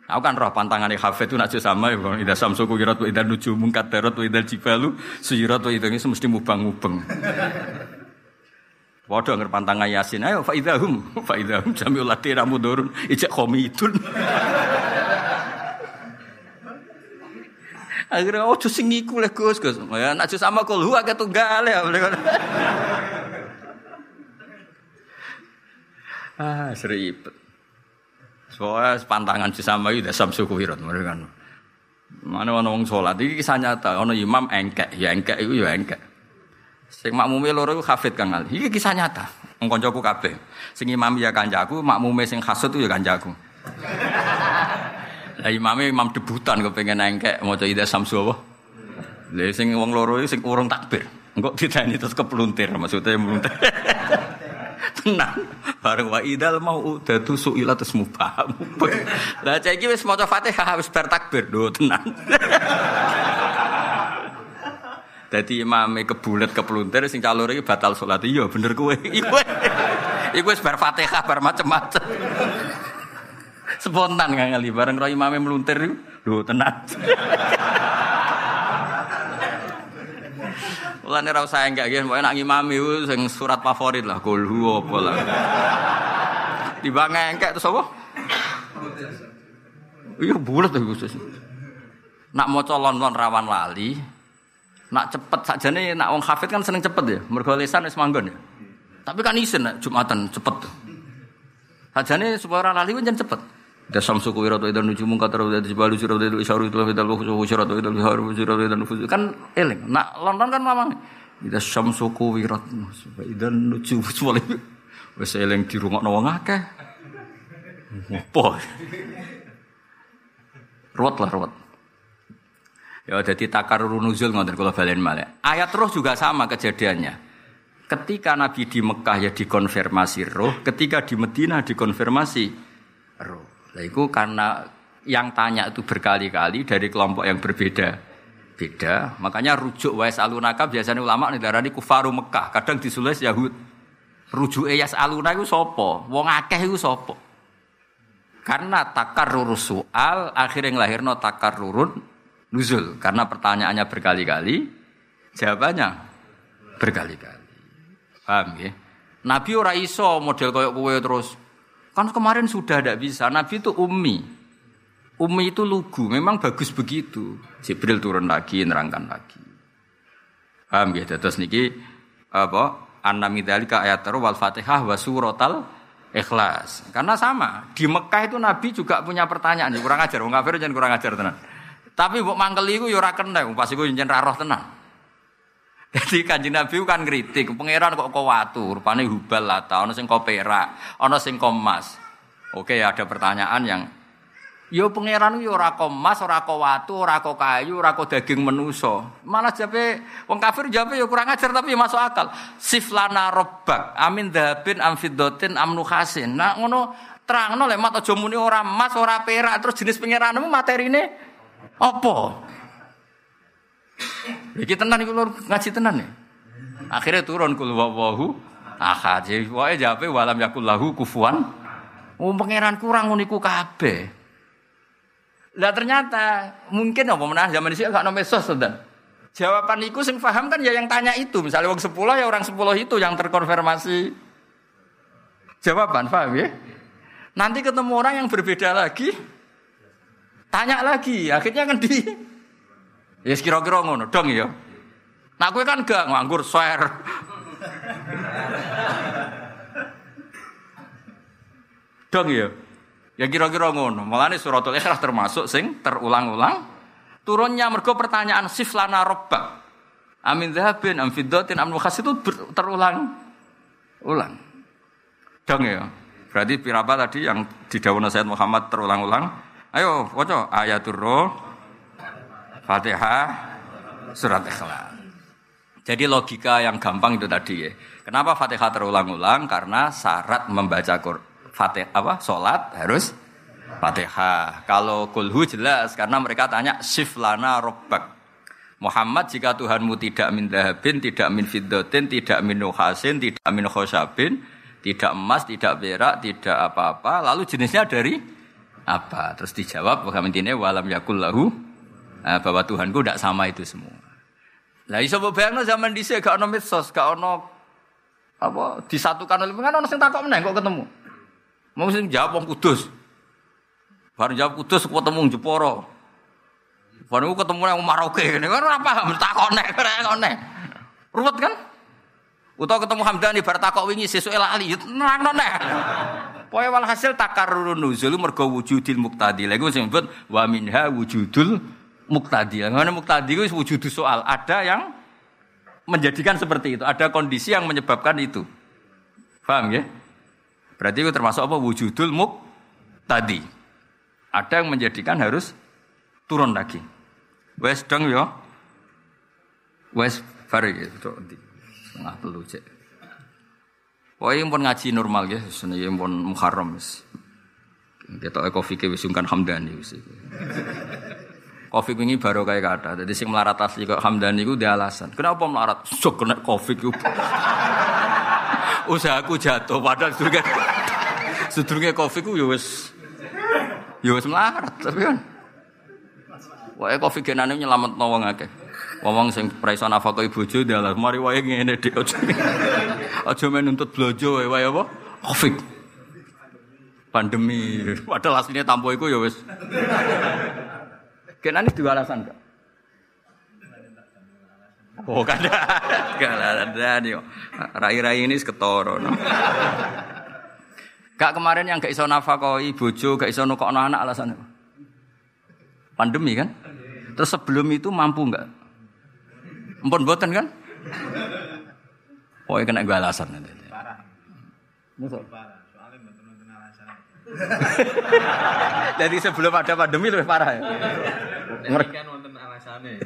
Aku kan roh pantangan di hafid itu nak sama ya, ida samsu tuh ida nuju mungkat terot ida jibalu tuh itu mesti mubang mubeng. Waduh anger pantangan Yasin, ayo faidahum, faidahum jamiul ladina mudurun, ijak komidun. Akhirnya oh tuh sing iku le Gus Gus. Ya nak sama kul huwa ketunggal ya. ah, seribet. Soalnya pantangan sama itu dasam suku wirat mereka. Mana orang wong sholat ini kisah nyata. Ono imam engkek, ya engkek itu ya engkek. Sing makmume loro iku hafid Kang Ali. Iki kisah nyata. Wong kancaku kabeh. Sing imam ya kancaku, makmume sing hasud itu ya kancaku. Lah imame imam debutan kepengen engkek maca ida samsu apa. Lah sing wong loro sing urung takbir. Engko ditani terus kepluntir maksudnya meluntir. Tenang. Bareng wa idal mau dadu suila terus mubah. Lah cek iki wis maca Fatihah wis bar takbir. Do tenang. Dadi imame kebulet kepluntir sing calon iki batal salat. Iya bener kowe. Iku wis bar Fatihah bar macem-macem. Spontan kan kali bareng roh imame meluntir iku. Lho tenan. Mulane ora usah enggak nggih, pokoke nak ngimami sing surat favorit lah, kulhu apa lah. Tiba engkek terus apa? Iya bulat tuh Gus. Nak maca lon-lon rawan lali, nak cepet sakjane nak wong hafid kan seneng cepet ya, mergo wis manggon ya. Tapi kan isin Jumatan cepet. Sajane supaya ora lali kan cepet. Da samsu kuwirat wa idan nujumu qatar wa idan jibalu surat wa isyaru itu wa idan surat wa idan biharu surat wa nufus. Kan eling. Nak London kan mamang. Ida samsu kuwirat wa idan nujumu wali. Wis eling dirungokno wong akeh. Apa ruwet lah ruwet. Ya jadi takar nuzul ngoten kula balen malih. Ayat roh juga sama kejadiannya. Ketika Nabi di Mekah ya dikonfirmasi roh ketika di Medina dikonfirmasi roh Nah, itu karena yang tanya itu berkali-kali dari kelompok yang berbeda. Beda makanya rujuk wais alunaka biasanya ulama darah kufaru Mekah kadang disulis Yahud. Rujuk yas aluna itu sopo wong akeh itu sopo karena takar rurus soal akhirnya ngelahirno takar rurun nuzul. Karena pertanyaannya berkali-kali jawabannya berkali-kali. Paham ya Nabi ora iso model koyok kue terus Kan kemarin sudah tidak bisa. Nabi itu ummi. Ummi itu lugu. Memang bagus begitu. Jibril turun lagi, nerangkan lagi. Paham ya? Terus niki apa? Anna midzalika ayat wal Fatihah wa suratal ikhlas. Karena sama, di Mekah itu Nabi juga punya pertanyaan, kurang ajar, wong kafir jangan kurang ajar tenan. Tapi mbok mangkel iku ya ora kena, pas iku yen ra roh tenan. Jadi kanjeng Nabi kan ngritik, pangeran kok kau watu, rupane hubal lata, ana sing kau perak, ana sing kau emas. Oke, ada pertanyaan yang Yo pangeran yo ora kau emas, ora kau watu, ora kau kayu, ora kau daging menuso. Malah jape wong kafir jape yo kurang ajar tapi masuk akal. Siflana robbak, amin dhabin amfidotin amnu khasin. Nah ngono terangno lek mat aja muni ora emas, ora perak, terus jenis pangeranmu materine apa? Iki tenan iku lur ngaji tenan ya. Akhirnya turun kul wawahu ahad. Wae jawabe walam yakul lahu kufuan. Oh pangeran kurang uniku kabeh. Lah ternyata mungkin apa menah zaman dhisik gak ono mesos dan Jawaban iku sing paham kan ya yang tanya itu. Misalnya wong 10 ya orang 10 itu yang terkonfirmasi jawaban, paham ya? Nanti ketemu orang yang berbeda lagi, tanya lagi, akhirnya kan di Ya yes, kira-kira ngono dong ya. Nah gue kan gak nganggur share. dong ya. Ya kira-kira ngono. Mulane suratul Ikhlas termasuk sing terulang-ulang turunnya mergo pertanyaan siflana robba. Amin dhahabin am fiddatin am nukhas itu terulang ulang. Dong ya. Berarti pirapa tadi yang di daun Sayyid Muhammad terulang-ulang? Ayo, waca ayatul roh Fatihah, surat Ikhlas. Jadi logika yang gampang itu tadi ya. Kenapa Fatihah terulang-ulang? Karena syarat membaca Fatihah apa? Salat harus Fatihah. Kalau kulhu jelas karena mereka tanya siflana robbak. Muhammad jika Tuhanmu tidak min dahabin, tidak min fiddatin, tidak min nuhasin, tidak min khosabin, tidak emas, tidak perak, tidak apa-apa, lalu jenisnya dari apa? Terus dijawab, bagaimana walam yakul lahu Nah, bahwa Tuhanku tidak sama itu semua. Lah iso bayangno zaman dhisik gak ono medsos, gak ono apa disatukan oleh kan ono sing takok meneh kok ketemu. Mau sing jawab wong kudus. Baru jawab kudus ketemu Jeporo. Baru ketemu yang Maroke ini kan ora paham ora nek. Ruwet kan? Utawa ketemu Hamdani bar takok wingi sesuk lali nerangno nek. Pokoke walhasil takarrurun nuzul mergo wujudil muqtadi. Lha iku sing wa minha wujudul muktadi. Mana muktadi itu wujud soal. Ada yang menjadikan seperti itu. Ada kondisi yang menyebabkan itu. Paham ya? Berarti itu termasuk apa? Wujudul muktadi. Ada yang menjadikan harus turun lagi. Wes dong ya. Wes bari ya. Setengah telu cek. Pokoknya pun ngaji normal ya. Sebenarnya pun muharram. Kita kopi ke wisungkan hamdani. Covid ini baru kayak kata. Jadi sing melarat asli kok Hamdani itu dia alasan. Kenapa melarat? Sok kena Covid itu. Usahaku jatuh padahal sedurunge sedurunge Covid itu ya wis ya wis melarat tapi kan. Wae Covid genane nyelamet wong akeh. Wong sing praiso nafkah ibu bojo dia mari wae ngene dik aja. Aja men nuntut blojo wae apa? Covid. Pandemi. Padahal aslinya tampo iku ya Kenane dua alasan kok. Oh, kada. Kada ada nih. Rai-rai ini seketoro. No. Gak kemarin yang gak iso nafakoi bojo, gak iso nukokno anak alasannya. Pandemi kan? Terus sebelum itu mampu nggak? Empun boten kan? Oh, kena gue alasan nanti. Parah. Parah. Jadi sebelum ada pandemi lebih parah ya. Ngerti kan wonten.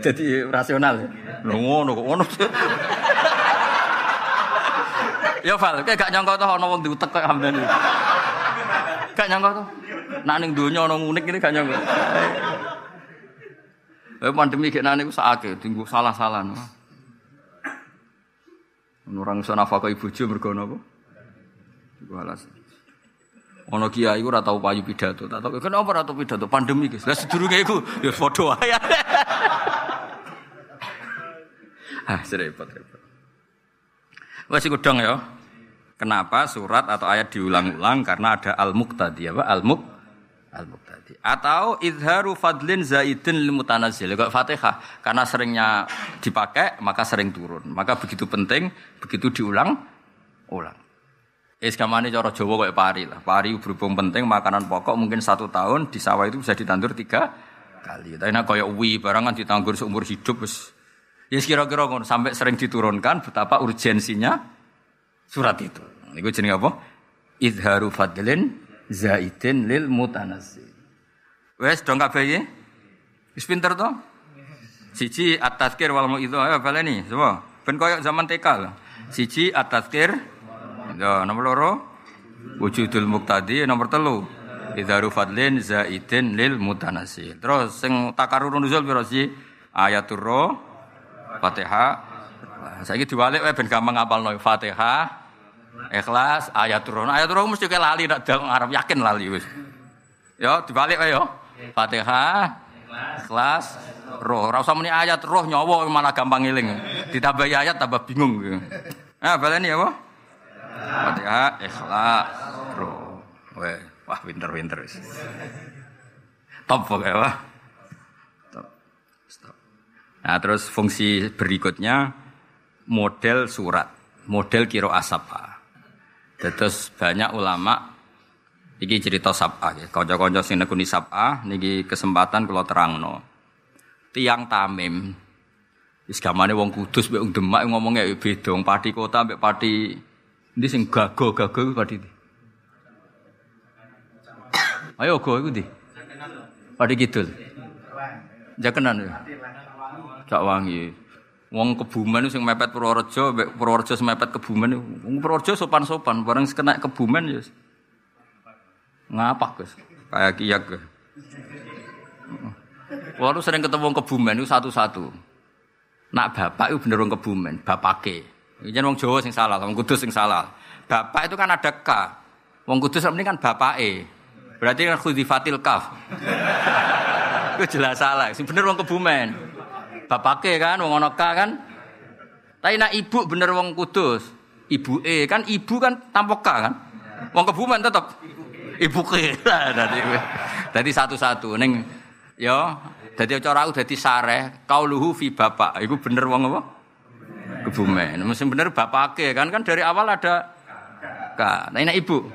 Jadi rasional. Lho ngono kok ngono. Ya Val, kayak gak nyangka tuh ono wong diutek kok hamdan. Gak nyangka tuh. Nak ning donya ono unik ini gak nyangka. Eh pandemi kayak nane ku sakake, tinggu salah-salah. Orang iso nafkah ibu jo mergo napa? Iku alasan. Ono kiai ora tau payu pidato, tak tau kenapa ora tau pidato pandemi guys. Lah sedurunge iku ya padha wae. ah, serepot-repot. Wes iku dong ya. Kenapa surat atau ayat diulang-ulang? Karena ada al-muqtadi apa? Al-muq al-muqtadi. Atau izharu fadlin zaidin lil mutanazzil. Kok Fatihah karena seringnya dipakai maka sering turun. Maka begitu penting begitu diulang ulang. Es kamane cara Jawa kayak pari lah. Pari berhubung penting makanan pokok mungkin satu tahun di sawah itu bisa ditandur tiga kali. Tapi nak kayak uwi barangan ditandur seumur hidup wis Ya kira-kira sampai sering diturunkan betapa urgensinya surat itu. Ini gue jenenge apa? Izharu fadlin zaidin lil mutanazzi. Wes dong kabeh iki? Wis pinter to? Siji at-tazkir wal itu ayo baleni semua. Ben koyo zaman TK lho. Siji at-tazkir. Ya, nomor loro wujudul muqtadi nomor telu Idharu fadlin zaidin lil mutanasi. Terus sing takarurun nuzul piro sih? Ayatul roh, Fatihah. Saiki diwalik wae ben gampang ngapalno Fatihah, Ikhlas, ayatul roh. Ayatul roh mesti lali dang Arab yakin lali wis. Yo dibalik wae yo. Fatihah, Ikhlas, roh. Ora usah muni ayat roh nyawa malah gampang ngiling. Ditambah ayat tambah bingung. Nah, baleni apa? Fatihah, Ikhlas. Weh, wah pinter-pinter wis. Top pokoknya wah. Nah, terus fungsi berikutnya model surat, model kiro asapa. Terus banyak ulama iki cerita sab'a ya. Kanca-kanca sing nekuni sab'a niki kesempatan kula terangno. Tiang Tamim wis gamane wong Kudus mbek wong Demak ngomongnya beda, Pati kota mbek Pati ndi sing gago-gago Pati. Ayo go iku ndi? Pati Kidul. Jakenan ya. Cak wangi. Wong kebumen sing mepet Purworejo, Purworejo semepet kebumen. Wong Purworejo sopan-sopan, bareng kena kebumen ya. Ngapak, Gus. Kayak kiyak. Walau sering ketemu wong kebumen itu satu-satu. Nak bapak itu bener wong kebumen, bapake. Ini wong Jawa sing salah, wong Kudus sing salah. Bapak itu kan ada K. Wong Kudus ini kan bapake. Berarti kan khudifatil kaf. itu jelas salah. Sing bener wong kebumen bapake kan wong ana kan. Tapi nak ibu bener wong kudus. Ibu E kan ibu kan tanpa K kan. Wong kebumen tetep ibu ke. Dadi satu-satu ning ya dadi cara aku dadi sareh kauluhu fi bapak. Iku bener wong apa? Kebumen. Mesti bener bapake kan kan dari awal ada K. Nah ini ibu.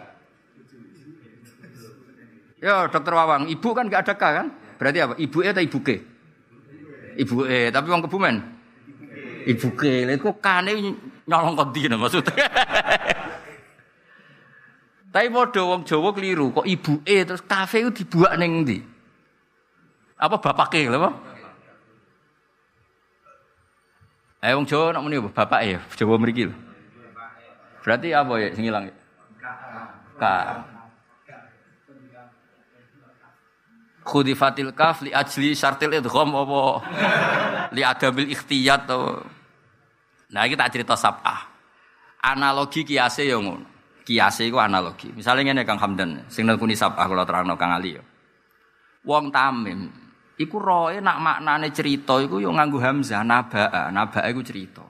Ya dokter Wawang, ibu kan gak ada K kan? Berarti apa? Ibu E atau ibu K? Ibu eh tapi wong kebumen. Ibu ke, lha kok kane nyolong kondi maksudnya. tapi padha wong Jawa keliru, kok ibu e terus kafe itu dibuat ning ndi? Apa bapake lho apa? Eh wong Jawa nak muni bapak ya, Jawa mriki lho. Berarti apa ya sing ilang? K. khudifatil kaf li ajli syartil idgham apa? Li adamil ikhtiyat to nah kita cerita sabah. Analogi kiase yo ngono. Kiase iku analogi. Misalnya ngene Kang Hamdan sing nekuni sabah kula terangno Kang Ali yo wong tamim iku roe nak maknane cerita iku yo nganggo hamzah nabaa nabaa iku cerita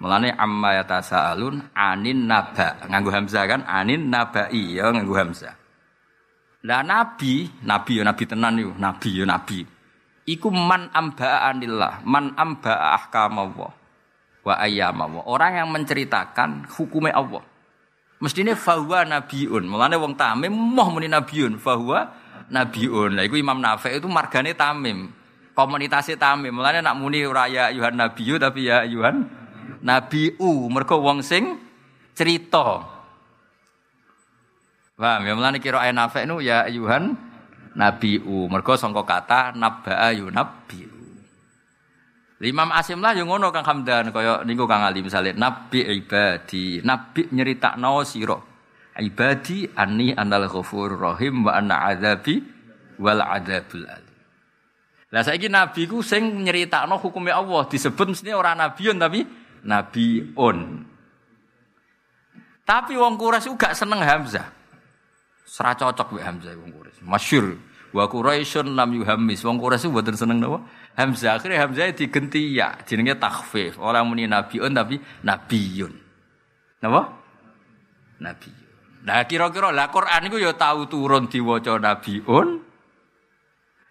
Mulane amma yatasaalun anin naba nganggo hamzah kan anin nabai ya nganggo hamzah lah nabi, nabi ya nabi tenan yo, nabi ya nabi. Iku man amba anillah, man amba ahkam Allah wa ayyam Allah. Orang yang menceritakan hukumnya Allah. Mestine fahuwa nabiun. Mulane wong tamim moh muni nabiun, fahuwa nabiun. Lah iku Imam Nafi itu margane tamim. Komunitasnya tamim. Mulane nak muni ora ya Yuhan nabiyu tapi ya Yuhan nabiu. Mergo wong sing cerita. Paham ya mulane kira ayat Nafi nu ya Yuhan nabiu. Mergo sangka kata nabba'a yunabbiu. Imam Asim lah yang ngono Kang Hamdan kaya niku Kang Ali misalnya nabi ibadi, nabi nyeritakno sira. Ibadi anni anal ghafur rahim wa anna adzabi wal adzabul alim. Lah saiki nabi ku sing nyeritakno hukumnya Allah disebut mesti ora nabiun tapi nabiun. Tapi wong Quraisy gak seneng Hamzah. Sera cocok mek Hamzah wong Quraisy. Masyhur. Wa Quraisyun lam yuhammis. Wong Quraisy mboten seneng napa? Hamzah. Akhirnya Hamzah digenti ya, jenenge takhfif. Orang muni nabiun tapi nabiyun. Napa? Nabiyun. Nah kira-kira lah Quran itu ya tahu turun diwaca nabiun.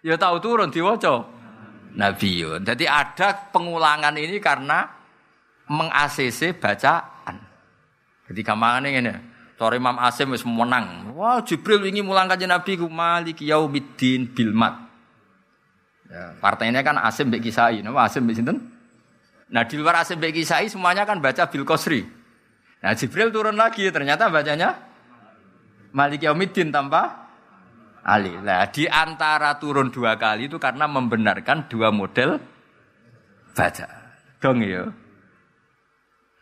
Ya tahu turun diwaca nabiyun. Jadi ada pengulangan ini karena meng-ACC bacaan. Jadi kamane ngene. Sore Imam Asim wis menang. Wah, Jibril ingin mulang kanjeng Nabi ku Malik Yaumiddin bil mat. Ya, partainya kan Asim mbek Kisai, nama Asim mbek sinten? Nah, di luar Asim mbek Kisai semuanya kan baca bil. Nah, Jibril turun lagi, ternyata bacanya Malik Yaumiddin tanpa Ali. Nah, di antara turun dua kali itu karena membenarkan dua model baca. Dong ya.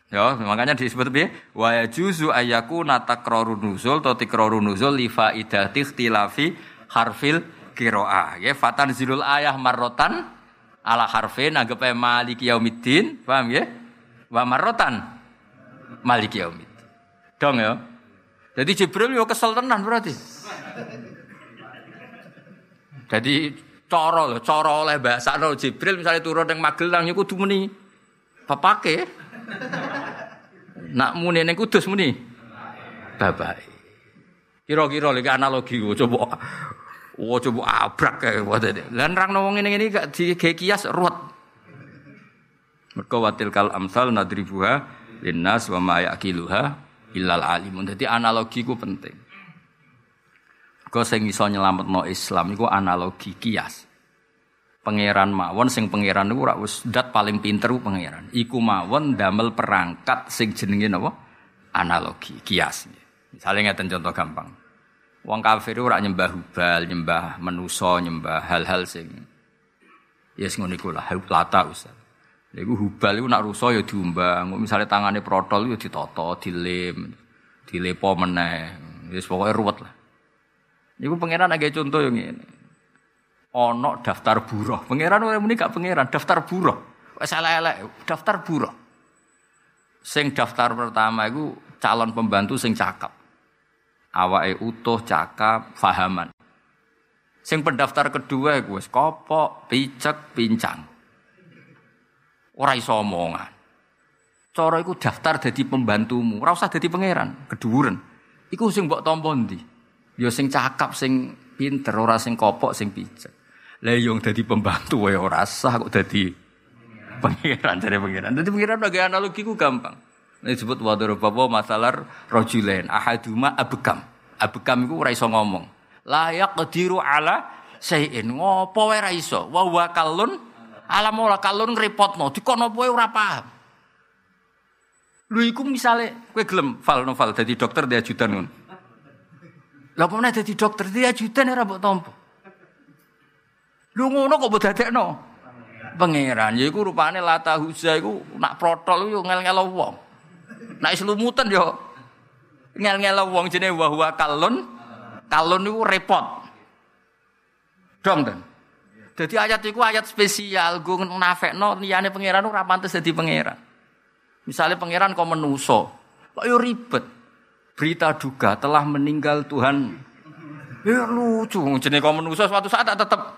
Ya, makanya disebut piye? Wa yajuzu ayyaku natakrarun nuzul atau tikrarun nuzul li faidati ikhtilafi harfil qiraah. Ya, fatan zilul ayah marrotan ala harfin anggap maliki yaumiddin, paham ya? Wa marrotan maliki yaumiddin. Dong ya. Jadi Jibril yo kesel tenan berarti. Jadi coro loh, coro oleh bahasa no Jibril misalnya turun yang Magelang yo kudu muni papake. Nak muni ning Kudus muni. Bapak. Kira-kira lagi analogi coba Oh coba abrak kayak wae. Lan rang wong ngene ini gak di kias ruwet. Mergo watil kal amsal nadribuha linnas wa ma illal alimun. Dadi analogi ku penting. Kau sing iso nyelametno Islam iku analogi kias. Pangeran mawon sing pangeran niku ora wis dat paling pinter pangeran. Iku mawon damel perangkat sing jenenge napa? Analogi, kias. Misalnya ngeten contoh gampang. Wong kafir ora nyembah hubal, nyembah menuso, nyembah hal-hal sing ya yes, ngono iku lah, lata Ustaz. Iku hubal iku nak rusa ya diumbang. Misalnya tangane protol ya ditoto, dilem, dilepo meneh. Wis pokoke ruwet lah. Niku pangeran agak contoh yang ini. Ono daftar buruh. Pangeran ora muni gak pangeran, daftar buruh. Wis elek daftar buruh. Sing daftar pertama iku calon pembantu sing cakep. Awake utuh, cakap, fahaman. Sing pendaftar kedua iku kopok, picek, pincang. Ora iso omongan. Cara iku daftar dadi pembantumu, ora usah dadi pangeran, keduren. Iku sing mbok tampa ndi? Ya sing cakap, sing pinter, ora sing kopok, sing picek. Lah yang dadi pembantu wae ora sah kok dadi pangeran dari pangeran. Dadi pangeran bagi analogi ku gampang. Ini disebut wadoro babo masalah rojulen ahaduma abekam. Abekam itu ora iso ngomong. Layak kediru ala sayin ngopo wae ra iso. Wa wa kalun ala mola kalun ngrepotno. Dikono apa ora paham. Lho iku misale kowe gelem fal novel dadi dokter dia ajudan ngono. Lah pemene dadi dokter dia ajudan ora mbok tampa. Lho ngono kok mbok dadekno. Pangeran, ya iku rupane lata huza iku nak protol yo ngel-ngelo wong. Nak selumutan yo ngel-ngel wong jenenge wa huwa kalun. Kalun niku repot. Dong dan. Jadi ayat itu ayat spesial, gue nafekno liyane pangeran ora pantes dadi pangeran. Misalnya pangeran kok menuso, kok yo ribet. Berita duka telah meninggal Tuhan. Ya lucu, jenenge kok menuso suatu saat tetap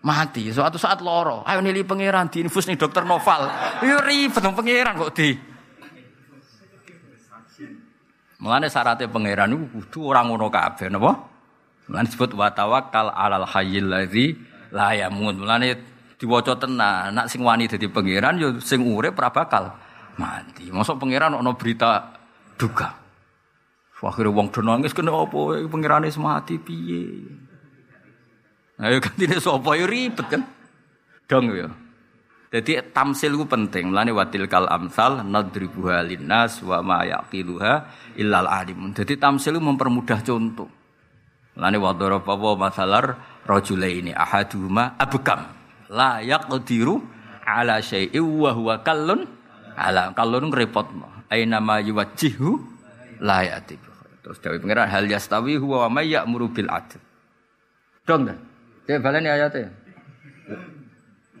mati, suatu saat loro. Ayo nili pangeran diinfus nih dokter Noval. Yo ribet dong pangeran kok di Mulane syaratnya pangeran itu kudu orang ngono kabeh napa? Mulane disebut wa tawakkal alal hayyil ladzi la yamut. Mulane diwaca tenan, nak sing wani dadi pangeran ya sing urip ora bakal mati. Mosok pangeran ono berita duka. Akhirnya wong do nangis kena apa pengirane semati piye. Ayo gantine sapa yo ribet kan. Dong ya. Jadi tamsil itu penting. Mulane watil kal amsal nadribuha linnas wa ma yaqiluha illal. Jadi tamsil itu mempermudah contoh. Mulane wa daraba wa masalar rajulaini ahaduhuma abkam la yaqdiru ala syai'in wa huwa kallun ala kallun ngrepotno. Aina ma yuwajjihu la yati. Terus dawuh pengiran hal yastawi huwa wa may ya'muru bil adl. Dong kan? Dia baleni ayatnya.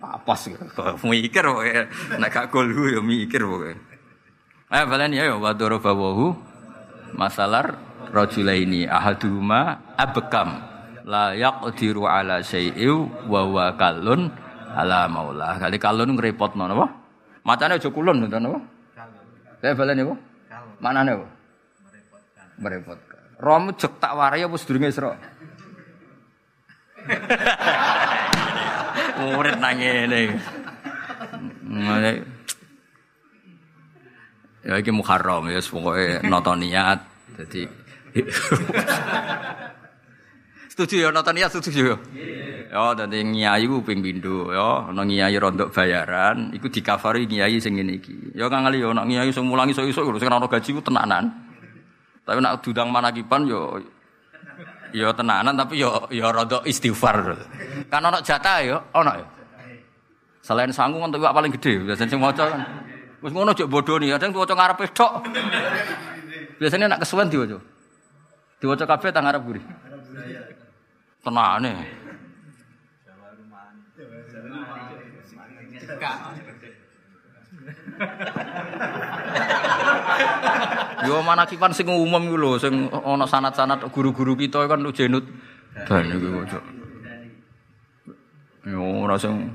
Apa sih? Mikir pokoknya. Nek gak kulhu ya mikir pokoknya. Ayo baleni ayo wa darabahu masalar rajulaini ahaduhuma abkam la yaqdiru ala syai'in wa huwa kallun ala maula. Kali kallun ngrepotno napa? Macane aja kulun ngoten napa? Saya baleni apa? Manane apa? Merepotkan. Merepotkan. Romu jek tak warai apa sedurunge Isra? Murid nang ngene. Ya iki Muharram ya pokoke nata niat. Dadi Setuju ya nonton niat setuju ya. Ya dadi nyai ku ping pindho ya ana nyai rondok bayaran iku dikafari nyai sing ngene iki. Ya kang ali ya ana nyai sing mulangi iso-iso sing ana gaji ku tenanan. Tapi nak dudang manakipan yo ya tenanan tapi ya ya rada istighfar. Kan ana jatah ya, ana ya. Selain sanggung kan tuwak paling gede, biasanya sing maca kan. Wis ngono jek bodoni, kadang tuwaca ngarepe tok. Biasanya nak kesuwen diwaca. Diwaca kabeh tang ngarep guri. Tenane. Yo manakipan sing umum iku lho, sing ana sanat-sanat guru-guru kita kan lu jenut ban iku kok. Yo ora sing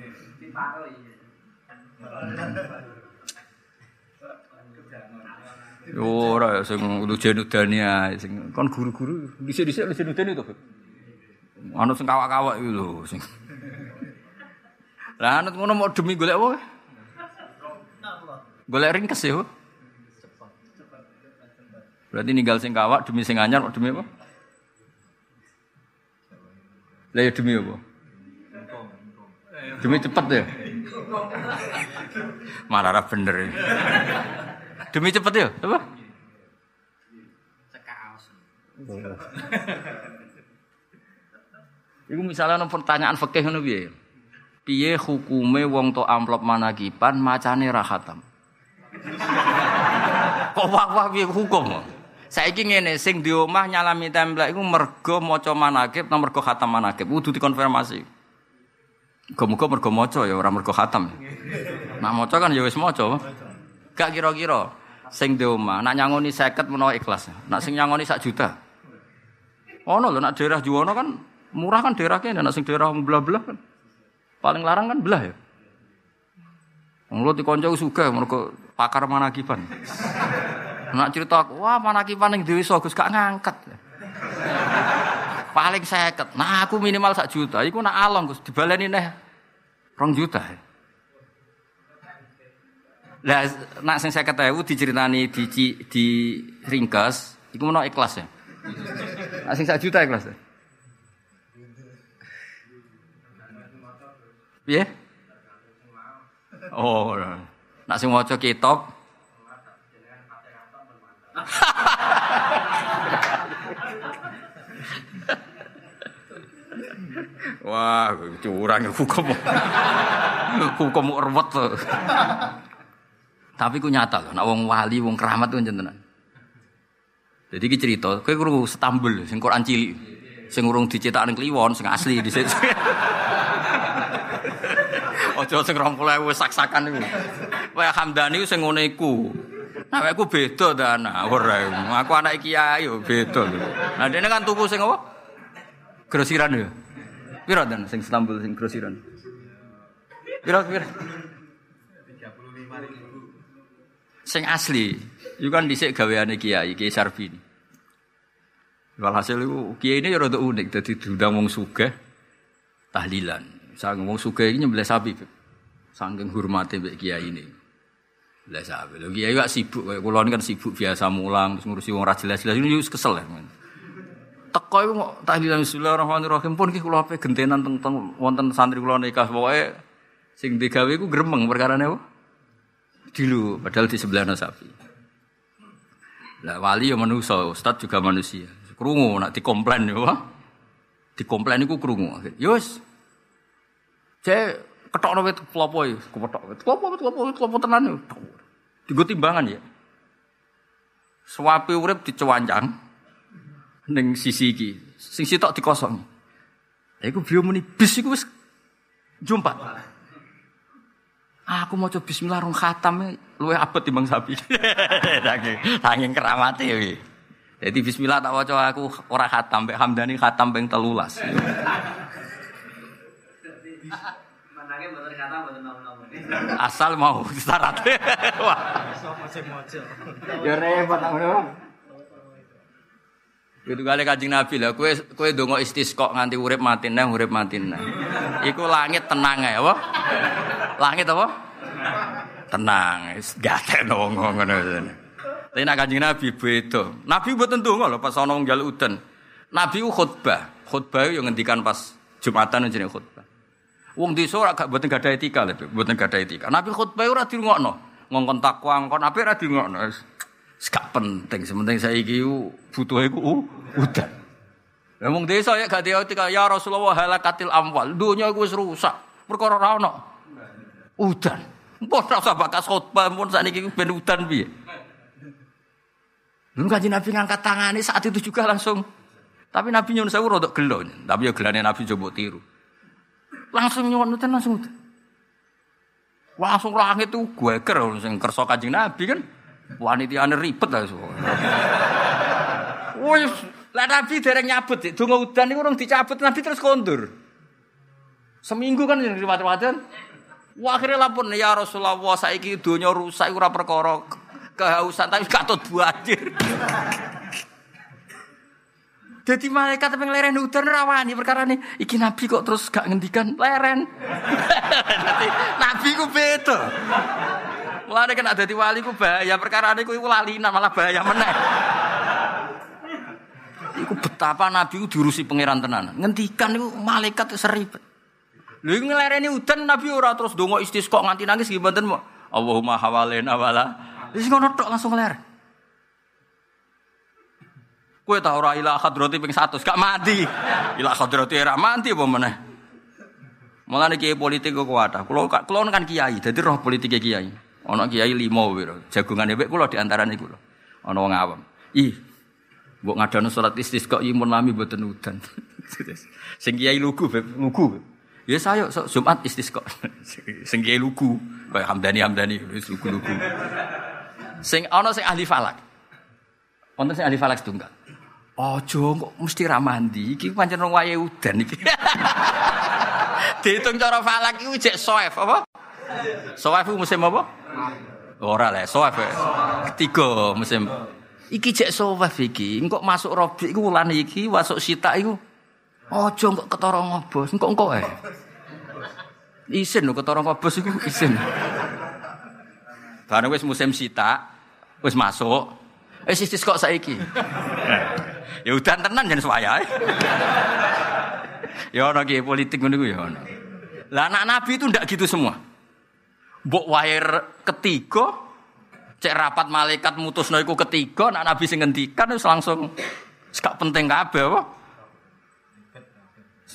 Yo ora ya sing lu jenut dania sing kon guru-guru dhisik-dhisik lu jenut dani to. Anu sing kawak-kawak iku lho sing. Lah anut ngono mau demi golek apa? Golek ringkes ya. Berarti ninggal sing kawak demi sing anyar demi apa? Lah ya demi apa? Demi cepet ya. Marah bener ya. Demi cepet ya, apa? Iku misalnya ana pertanyaan fikih ngono piye? Piye hukume wong to amplop manakipan macane ra khatam? Kok wah-wah piye hukum? Saiki ngene sing di omah nyalami templek iku mergo maca manakib ta mergo khatam manakib. Kudu dikonfirmasi. Muga-muga mergo maca ya ora mergo khatam. Nah maca kan ya wis maca. Gak kira-kira sing di omah nak nyangoni 50 menawa ikhlas. Nak sing nyangoni sak juta. Ono lho nak daerah Juwono kan murah kan daerah kene nak sing daerah belah-belah kan. Paling larang kan belah ya. Wong lu dikonco sugih mergo pakar manakiban. Nak cerita aku, wah manakiban ning Dewi Gus gak ngangkat. Paling seket. Nah aku minimal sak juta. Iku nak along Gus dibaleni neh rong juta. Lah nak sing 50.000 diceritani di di ringkes, iku menawa ikhlas ya. Nak sing sak juta ikhlas. Piye? Oh, nak sing maca kitab Wah, curang hukum. hukum ruwet tuh. Tapi ku nyata loh, nak wong wali, wong keramat tuh jenengan. Jadi ki cerita, kowe krungu Stambul sing Quran cilik. Sing urung dicetak ning Kliwon sing asli situ. Aja sing 20.000 sak-sakan iku. Kaya Hamdani sing ngene iku. Nah, aku beda ta ana ora. Aku anak kiai yo beda. Nah, dene kan tuku sing apa? Grosiran ya. Piro dan sing Istanbul sing grosiran? Piro piro? Sing asli. Iku kan dhisik gaweane kiai, Kiai Sarbini. Walhasil iku kiai ini ya rada unik dadi diundang wong sugih tahlilan. Sang wong sugih iki nyembelih sapi. Saking hormate mbek kiai ini. Lah sabe. Lho kiai gak sibuk kayak kula kan sibuk biasa mulang terus ngurusi wong ra jelas-jelas ini wis kesel ya. Teko iku tahlilan bismillahirrahmanirrahim pun iki kula ape gentenan teng teng wonten santri kula nikah pokoke sing digawe iku gremeng perkarane apa? Dilu padahal di sebelah sapi. Lah wali ya manusia, ustaz juga manusia. Krungu nak dikomplain ya, wah. Dikomplain iku krungu. Ya wis. Cek ketokno wit klopo iki, kepethok. Klopo klopo klopo tenan yo. Digo timbangan ya. Suwape urip dicewancang ning sisi iki. Sing sitok dikosong. Lha iku beliau muni bis iku wis jumpa. Aku mau coba bismillah rong khatam luwe abot timbang sapi. Saking saking keramate iki. Jadi bismillah tak waca aku ora khatam, mbek Hamdani khatam ping 13. Asal mau syarat. Wah. Ya repot ngono. Itu kali kajing Nabi lah, kue kue dongo istisqo nganti urip mati neh, urip mati neh. Iku langit tenang ya, apa? Langit apa? Tenang, gak wong ngono. Tapi nak kanjeng Nabi beda. Nabi buat tentu lho pas ana wong njaluk udan. Nabi khutbah. Khutbah yo ngendikan pas Jumatan jenenge khutbah. Wong desa ora gak mboten gadah etika lho, mboten gadah etika. Nabi khutbah ora dirungokno. Ngongkon takwa, ngongkon apik ora dirungokno. Wis gak penting, sementing saiki butuhe ku udan. Lah wong desa ya gak etika ya Rasulullah halakatil amwal. Dunya iku wis rusak. Perkara ora ono. Udan. Mbok ora usah bakas khutbah pun sakniki ben udan piye. Lalu kaji Nabi ngangkat tangannya saat itu juga langsung. Tapi Nabi nyuwun sewu rodok gelo. Tapi ya gelane Nabi coba tiru. Langsung nyuwun udan langsung udan. Langsung langit itu gue ker sing kersa Kanjeng Nabi kan. Wanitane ribet lah semua. Wis, lah Nabi dereng nyabut, donga udan niku urung dicabut Nabi terus kondur. Seminggu kan yang riwayat-riwayat. Wah akhirnya lapor ya Rasulullah saiki donya rusak ora perkara kehausan tapi katut banjir. Jadi malaikat pengen leren udan rawani perkara ini. Iki nabi kok terus gak ngendikan leren. Nabi ku beda. Mulane kan ada di wali ku bahaya perkara ini ku lalinan malah bahaya meneh. Iku betapa nabi ku diurusi pangeran tenan. Ngendikan itu malaikat seribet. Lha iku nglereni udan nabi ora terus donga istisqa nganti nangis gimana mau. Allahumma hawalena wala Wis ngono tok langsung ler. Kowe ta ora ila hadrati ping 100 gak mati. Ila hadrati ora mati apa meneh. Mulane kiai politik kok kuat. Kulo kan kiai, dadi roh politik kiai. Ana kiai limo wiro. Jagongane wek kulo di antarane kulo. Ana wong awam. Ih. Mbok ngadano salat istisqa iki mun lami mboten udan. Sing kiai lugu, lugu. Ya saya Jumat istisqa. Sing kiai lugu, kaya Hamdani Hamdani wis lugu-lugu. Sing ana sing ahli falak. Wonten sing ahli falak setunggal. Ojo kok mesti ra mandi. Iki pancen wong wayahe udan iki. Dihitung cara falak iku jek soef apa? Soef musim apa? Ora lah, soef. Ketiga musim. Iki jek soef iki. Engko masuk Rabi iku wulan iki, masuk Sita iku. Ojo kok ketara ngobos. Engko engko ae. Isin lho ketara ngobos iku isin. Barang wis musim sita, wis masuk. Eh sistis kok saiki. ya udan tenan jan suwayahe. ya ana ki politik ngono ya ana. Lah anak nabi itu ndak gitu semua. Mbok wae ketiga cek rapat malaikat mutusno iku ketiga anak nabi sing ngendikan wis langsung gak penting kabeh apa.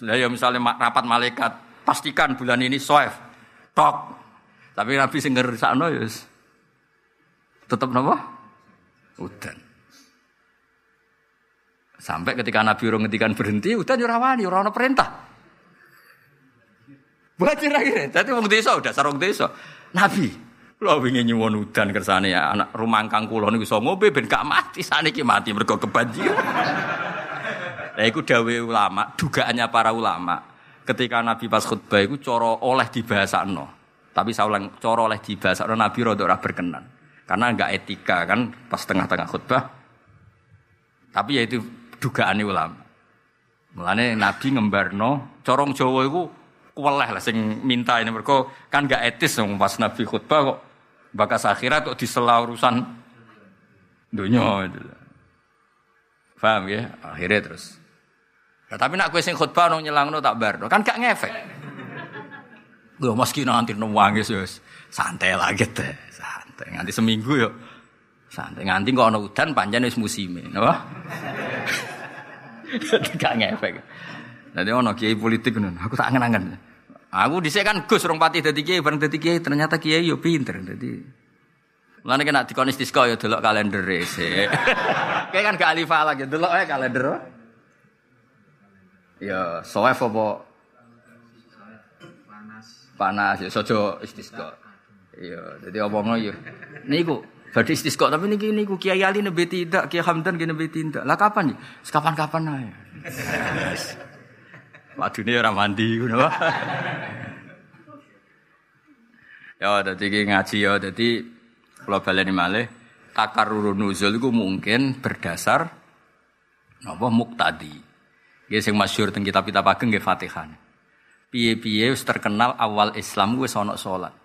Lah ya misalnya rapat malaikat pastikan bulan ini soef. Tok. Tapi nabi sing ngersakno ya tetap napa? Udan. Sampai ketika Nabi urung ngendikan berhenti, udan yo rawani, ora ana perintah. Bacir akhirnya, jadi wong desa udah sarung desa. Nabi, lo ingin nyuwun udan kersane ya anak rumah kang kula niku iso ngombe ben gak mati saniki mati mergo kebanjiran. Lah iku dawe ulama, dugaannya para ulama. Ketika Nabi pas khutbah iku cara oleh dibahasakno. Tapi saulang cara oleh dibahasakno Nabi rada ora berkenan. Karena enggak etika kan pas tengah-tengah khutbah. Tapi ya itu dugaan ulama. Mulane Nabi ngembarno corong Jawa iku kuweleh lah sing minta ini mergo kan enggak etis dong pas Nabi khutbah kok bakas akhirat kok disela urusan dunia itu. Paham ya? Akhirnya terus. Nah, tapi nak kue sing khutbah nong nyelangno tak bar, kan gak ngefek. Gue meski nanti nangis wis santai lagi teh, santai nganti seminggu yo. Santai nganti kok ana udan panjang wis musime, napa? gak ngefek. Nanti ono kiai politik ngono, aku tak angen-angen. Aku dhisik kan Gus rong pati dadi kiai, bareng dadi kiai ternyata kiai yo pinter dadi. Mulane kena dikon istisqa yo delok kalender sik. Kayak kan gak alif lagi delok ae kalender. Ya, soef apa panas ya sojo istisqa. Iya, jadi omongno ya. Niku badhe istisqa tapi niki niku Kiai Ali nembe tidak, Kiai Hamdan nembe tidak. Lah kapan ya? Kapan-kapan ae. Wadune ora mandi ngono. ya iki ngaji ya dadi kula baleni malih takarrurun nuzul iku mungkin berdasar napa muktadi. Nggih sing masyhur teng kitab-kitab ageng nggih Fatihah piye-piye wis terkenal awal Islam wis ana salat.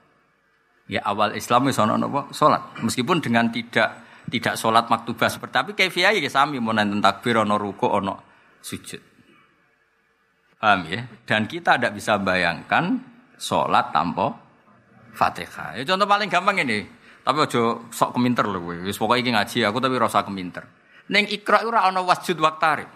Ya awal Islam wis ana napa? Salat. Meskipun dengan tidak tidak salat maktubah seperti tapi kaifiah ya sami mau nenten takbir ana ruku ana sujud. Paham ya? Dan kita tidak bisa bayangkan salat tanpa Fatihah. Ya contoh paling gampang ini. Tapi aja sok keminter lho kowe. Wis pokoke iki ngaji aku tapi rasa keminter. Ning Iqra ora ana wasjud waktarib.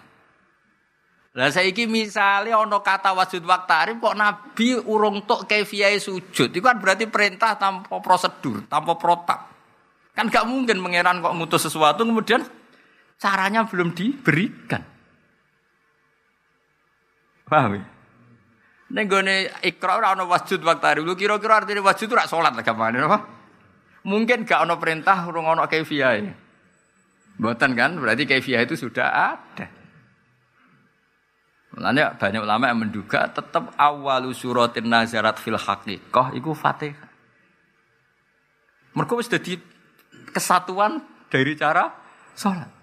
Lah saiki misale ana kata wajud waktarif kok Nabi urung tok kaifiyahe sujud. Itu kan berarti perintah tanpa prosedur, tanpa protap. Kan gak mungkin mengeran kok ngutus sesuatu kemudian caranya belum diberikan. Paham ya? Ning gone ikra ora ana wajud waktarif. Lu kira-kira artine wajud ora salat lah gampangane apa? Mungkin gak ana perintah urung ana kaifiyahe. Mboten kan? Berarti kaifiyah itu sudah ada. Mulanya banyak ulama yang menduga tetap awalu suratin nazarat fil haqiqah iku Fatihah. Mereka wis dadi kesatuan dari cara salat.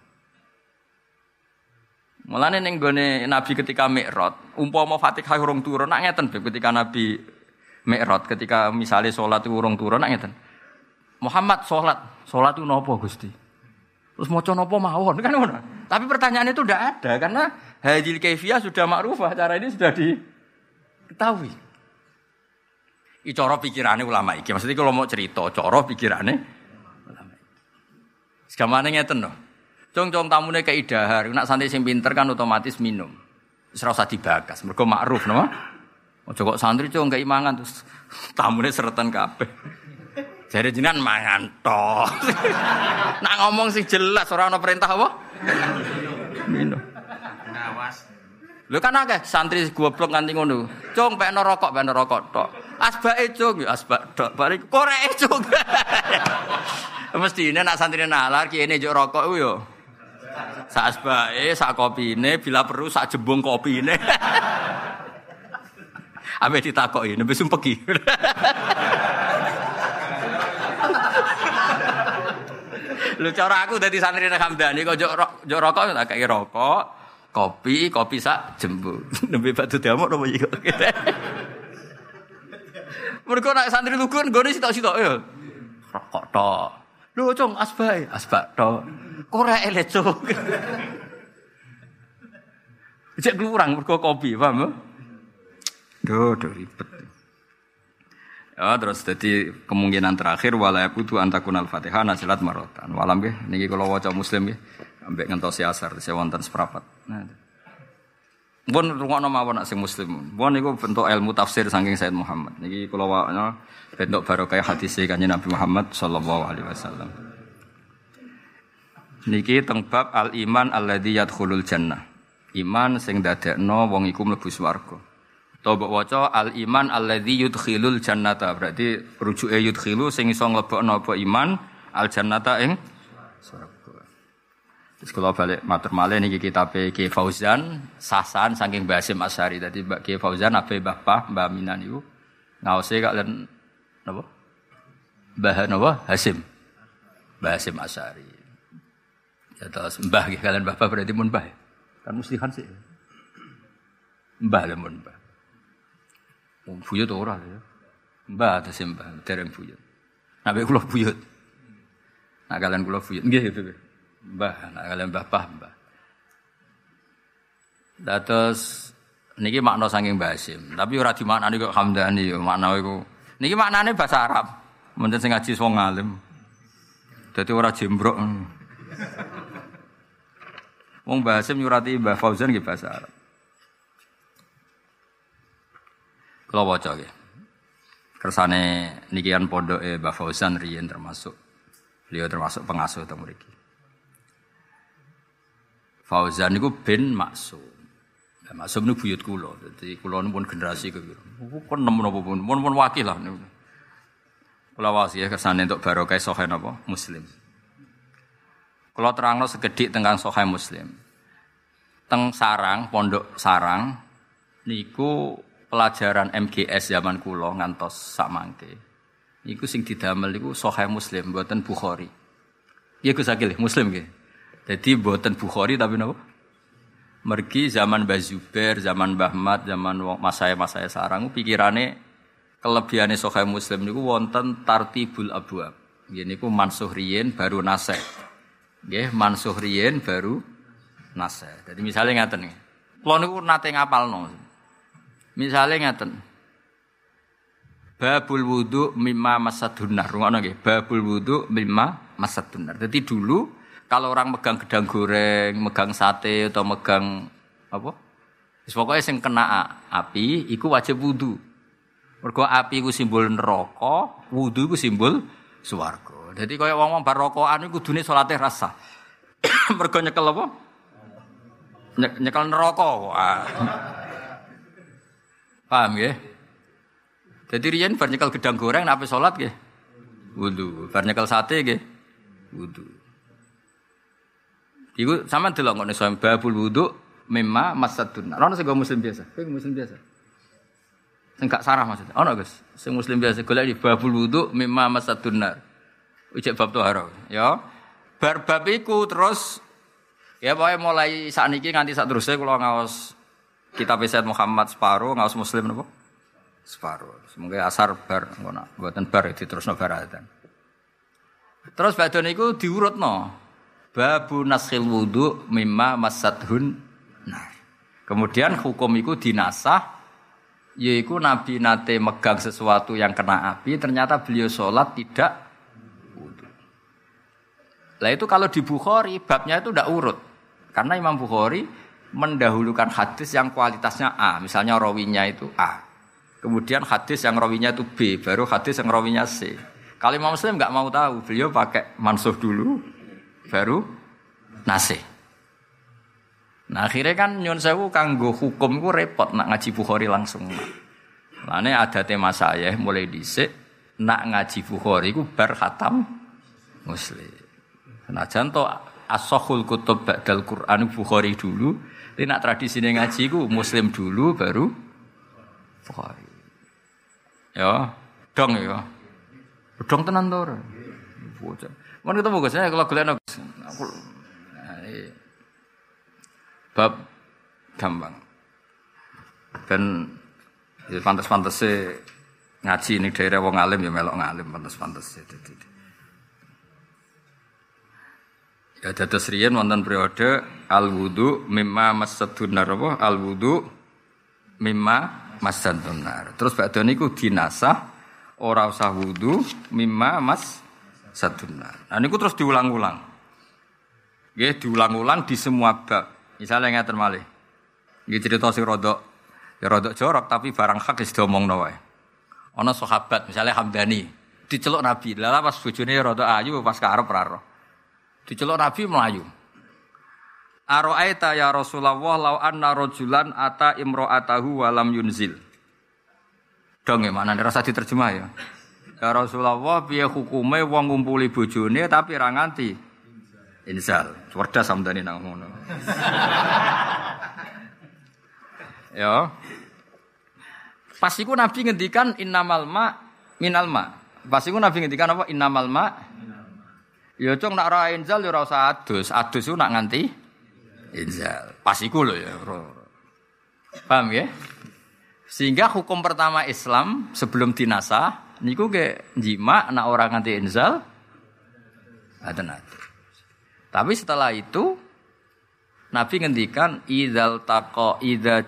Mulane ning gone Nabi ketika Mi'raj, umpama Fatihah urung turun, nak ngeten ketika Nabi Mi'raj ketika misalnya salat urung turun nak ngeten. Muhammad salat, salat itu napa Gusti? Terus maca napa mawon kan ngono. Tapi pertanyaan itu tidak ada karena Hadil kaifiyah sudah makrufah, cara ini sudah diketahui. Ini coro pikirannya ulama iki. Maksudnya kalau mau cerita, coro pikirannya ulama iki. Segamane ngeten loh. Cong-cong tamune ke idahar, nak santri sing pinter kan otomatis minum. Wis ora dibakas, mergo makruf napa? Ojo kok santri cong gak imangan terus tamune seretan kabeh. Jadi jenengan mangan toh. nak ngomong sing jelas ora ana perintah apa? Minum. Lho kan akeh santri goblok nganti ngono. Cung pekno rokok, pekno rokok tok. Asbake cung, ya asbak tok. Bari koreke cung. Mestine nak santri nalar kene njuk rokok ku yo. Sak asbake, sak kopine, bila perlu sak jembung kopine. Ame ditakoki, nembe sumpeki. Lu cara aku dadi santri Hamdani kok njuk rokok tak kei rokok kopi, kopi sak jembu. Nembe batu diamuk nopo iki kok. Mergo nek santri lugu nggone sitok-sitok ya. Rokok tok. Lho, Cung, asbae, asbak tok. Korek le, Cung. Cek kurang mergo kopi, paham? Duh, duh ribet. Ya, terus jadi kemungkinan terakhir wala yakutu antakun al-fatihah nasilat marotan. Walam nggih niki kalau waca muslim nggih ambek ngentosi asar saya wonten seprapat. Nah. Pun rungokno mawon nak sing muslim. Pun niku bentuk ilmu tafsir saking Said Muhammad. Niki kula wakno bentuk barokah hadis kanjeng Nabi Muhammad sallallahu alaihi wasallam. Niki teng bab al iman alladzi yadkhulul jannah. Iman sing dadekno wong iku mlebu swarga. Utawa waca al iman alladzi yudkhilul jannata. Berarti rujuke yudkhilu sing iso mlebokno apa iman al jannata ing Terus kalau balik matur malih niki kitab Ki Fauzan sasan saking Basim Asyari. Dadi Mbak Ki Fauzan ape Bapak Mbak Minan niku ngaose kalian napa? Mbah napa? Hasim. Mbah Hasim Asyari. Ya terus Mbah kalian Bapak berarti mun Mbah. Kan muslihan sih. Mbah lah mun Mbah. Wong buyut ora ya. Mbah terus Mbah dereng buyut. Nabi kula buyut. Nah kalian kula buyut. Nggih itu. Mbah, nah kalian mbah pah mbah. Dados niki makna saking Basim. Tapi ora dimaknani kok Hamdani yo makna iku. Niki maknane bahasa Arab. Mungkin sing ngaji wong alim. Dadi ora jembrok. Wong Basim nyurati Mbah Fauzan nggih bahasa Arab. Kalau waca nggih. Kersane nikian pondoke Mbah Fauzan riyen termasuk beliau termasuk pengasuh teng mriki. Fauzan niku bin Maksum. Nah, Maksum niku buyut kula. Dadi kula pun generasi kepiro. Pun nem napa pun, pun pun wakil lah. Kula wasi ya kersane untuk barokah sahih napa Muslim. Kula terangno sekedhik tentang sahih Muslim. Teng Sarang, Pondok Sarang niku pelajaran MGS zaman kula ngantos sak mangke. Niku sing didamel niku Sahih Muslim mboten Bukhari. Iya Gus Akil, Muslim nggih. Jadi mboten Bukhari tapi napa? Mergi zaman Mbah Zubair, zaman Mbah Mat, zaman masaya-masaya sarang pikirane kelebihane Sahih Muslim niku wonten tartibul abwab. Nggih niku mansuh riyin baru nasih. Nggih mansuh riyin baru nasih. Jadi misalnya ngaten nggih. Kula niku nate ngapalno. Misalnya ngaten. Babul wudu mimma masadunar. Rungono nggih. Babul wudu mimma masadunar. Jadi dulu kalau orang megang gedang goreng, megang sate atau megang apa? Pokoke sing kena api iku wajib wudu. Mergo api iku simbol neraka, wudu iku simbol swarga. Jadi kaya wong-wong bar rokokan iku kudune salate rasa. Mergo nyekel apa? Nyekel neraka. Paham ya? Jadi riyen bar nyekel gedang goreng nek salat nggih wudu. Bar sate nggih wudu. Iku sama delok ngono soal babul wudu mimma masadun. Ono sing muslim biasa. Kowe muslim biasa. Sing gak sarah maksudnya. Ono Gus, sing muslim biasa golek di babul wudu mimma masadun. Ujek bab toharo, ya. Bar bab iku terus ya pokoknya mulai saat niki nganti saat terusnya kalau ngawas kitab Said Muhammad separuh ngawas muslim napa? Separuh. Semoga asar bar ngono, buatan bar diterusno baratan. Terus badon iku diurutno. Babu naskhil wudu mimma masadhun nah. Kemudian hukum itu dinasah yaitu Nabi nate megang sesuatu yang kena api ternyata beliau sholat tidak wudu. Lah itu kalau di Bukhari babnya itu tidak urut. Karena Imam Bukhari mendahulukan hadis yang kualitasnya A, misalnya rawinya itu A. Kemudian hadis yang rawinya itu B, baru hadis yang rawinya C. Kalau Imam Muslim nggak mau tahu, beliau pakai mansuh dulu, baru nasih. Nah akhirnya kan nyun sewu kanggo hukum ku repot nak ngaji Bukhari langsung. Lane ada tema saya mulai dhisik nak ngaji Bukhari ku bar Muslim. Nah janto asohul kutub ba'dal Quran Bukhari dulu, tapi nak tradisi ngaji ku Muslim dulu baru Bukhari. Ya, dong ya. Dong tenan to? Bocah. Mun ketemu Gus, saya kalau gelek Gus. Aku bab gampang. Dan ya pantas-pantas ngaji ini daerah wong alim ya melok ngalim pantas-pantas Ya dados riyen wonten periode al wudu mimma masadunar apa al wudu mimma masadunar. Terus badhe niku dinasah ora usah wudu mimma mas sadunar. Nah niku terus diulang-ulang. Nggih diulang-ulang di semua bab. Misalnya ngaten malih. Nggih cerita sing rodok ya rodok jorok tapi barang hak wis diomongno wae. Ana sahabat misalnya Hamdani diceluk Nabi. Lah pas bojone rodok ayu pas karep ora roh. Diceluk Nabi melayu. Aro'aita ya Rasulullah lau anna rajulan ata imro'atahu walam yunzil. Dong ya mana rasa diterjemah ya. Ya Rasulullah piye hukume wong ngumpuli bojone tapi ra nganti inzal. Cerdas samdani nang ngono. ya. Pas iku Nabi ngendikan innamal ma minal ma. Pas iku Nabi ngendikan apa innamal ma Ya cung nak ora inzal ya ora usah adus. Adus iku nak nganti inzal. Pas iku lho ya. Paham ya? Sehingga hukum pertama Islam sebelum dinasah Niku ke jima nak orang nganti inzal ada nanti. Tapi setelah itu Nabi ngendikan idzal taqa idza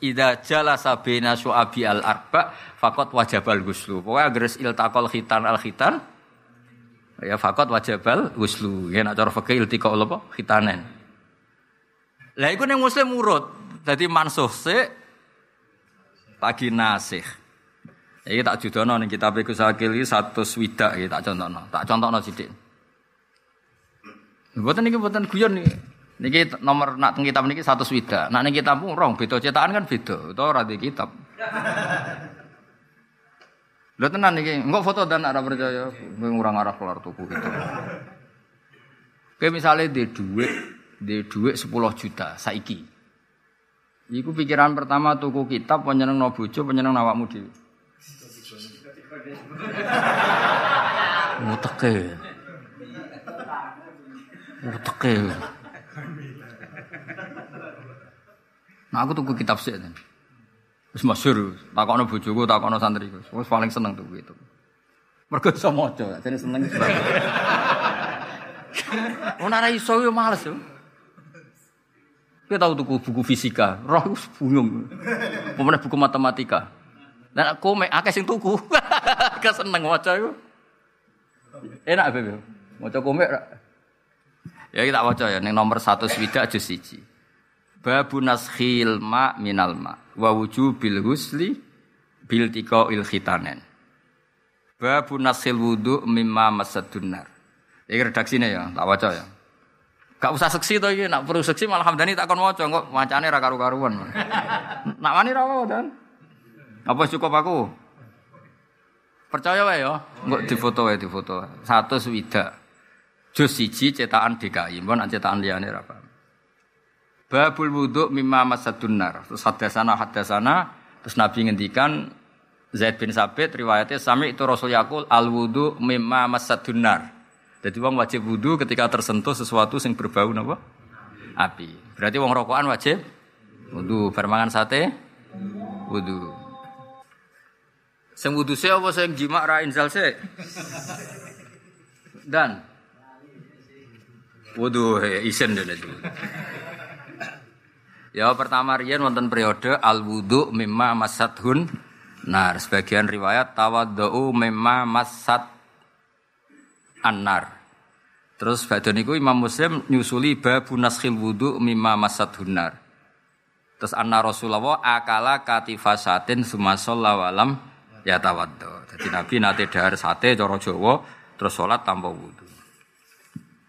idza jalasa baina su'abi al arba faqat wajabal ghuslu. Pokoke agres iltaqal khitan al khitan ya faqat wajabal ghuslu. Ya nak cara fikih iltiqa apa? Khitanen. Lah iku ning muslim urut. Dadi mansuh sik lagi nasih. Iki tak judono ning kitab Gus Akil iki 100 swidak iki tak contohno. Tak contohno sithik. Mboten niki mboten guyon niki. Niki nomor nak teng kitab niki 100 swidak. Nak ning kitabmu rong beda cetakan kan beda. Utawa ora di kitab. Lho tenan niki, engko foto dan ora percaya, ngurang arah keluar tuku gitu. Kayak misalnya di duit, di duit 10 juta saiki. Iku pikiran pertama tuku kitab penyeneng no bojo, penyeneng awakmu. Muteke. Muteke. Nah aku tuku kitab sih. Wis masyhur, takokno bojoku, takokno santriku. Wis paling seneng tuku itu. Mergo iso maca, jadi seneng. Ora iso yo males yo. Kita tuku buku fisika, roh bingung. Pemene buku matematika. Dan aku mek akeh sing tuku. Keseneng maca iku. Enak bebe. Maca komik Ya kita waca ya ning nomor 1 swidak juz 1. Babu naskhil ma minal ma wa wujubil husli bil il khitanen. Babu naskhil wudu mimma masadun nar. Iki redaksine ya, tak waca ya. Gak usah seksi to iki, nak perlu seksi malah hamdani tak kon waca kok macane ra karu-karuan. nak wani ra dan. Apa cukup aku? Percaya wae ya, engko difoto wae difoto. Satu swidak. Jus siji cetakan DKI, mbon cetakan liyane ra paham. Babul wudhu mimma masadun nar. Terus hadasana hadasana terus Nabi ngendikan Zaid bin Sabit riwayatnya sami itu Rasul Yakul al wudhu mimma masadun nar. Jadi wong wajib wudhu ketika tersentuh sesuatu yang berbau napa? Api. Berarti wong rokokan wajib wudhu. Bermangan sate wudhu. Sing wudhu se apa sing jima ra inzal se? Dan Wudu isen dulu itu. Ya pertama riyen wonten periode al wudu mimma masathun nar. Sebagian riwayat tawaddu mimma masat annar. Terus badhe niku Imam Muslim nyusuli babu naskhil wudu mimma masathun nar. Terus anna Rasulullah akala katifasatin sumasalla walam ya tawaddu. Jadi Nabi nate dahar sate cara Jawa terus salat tanpa wudu.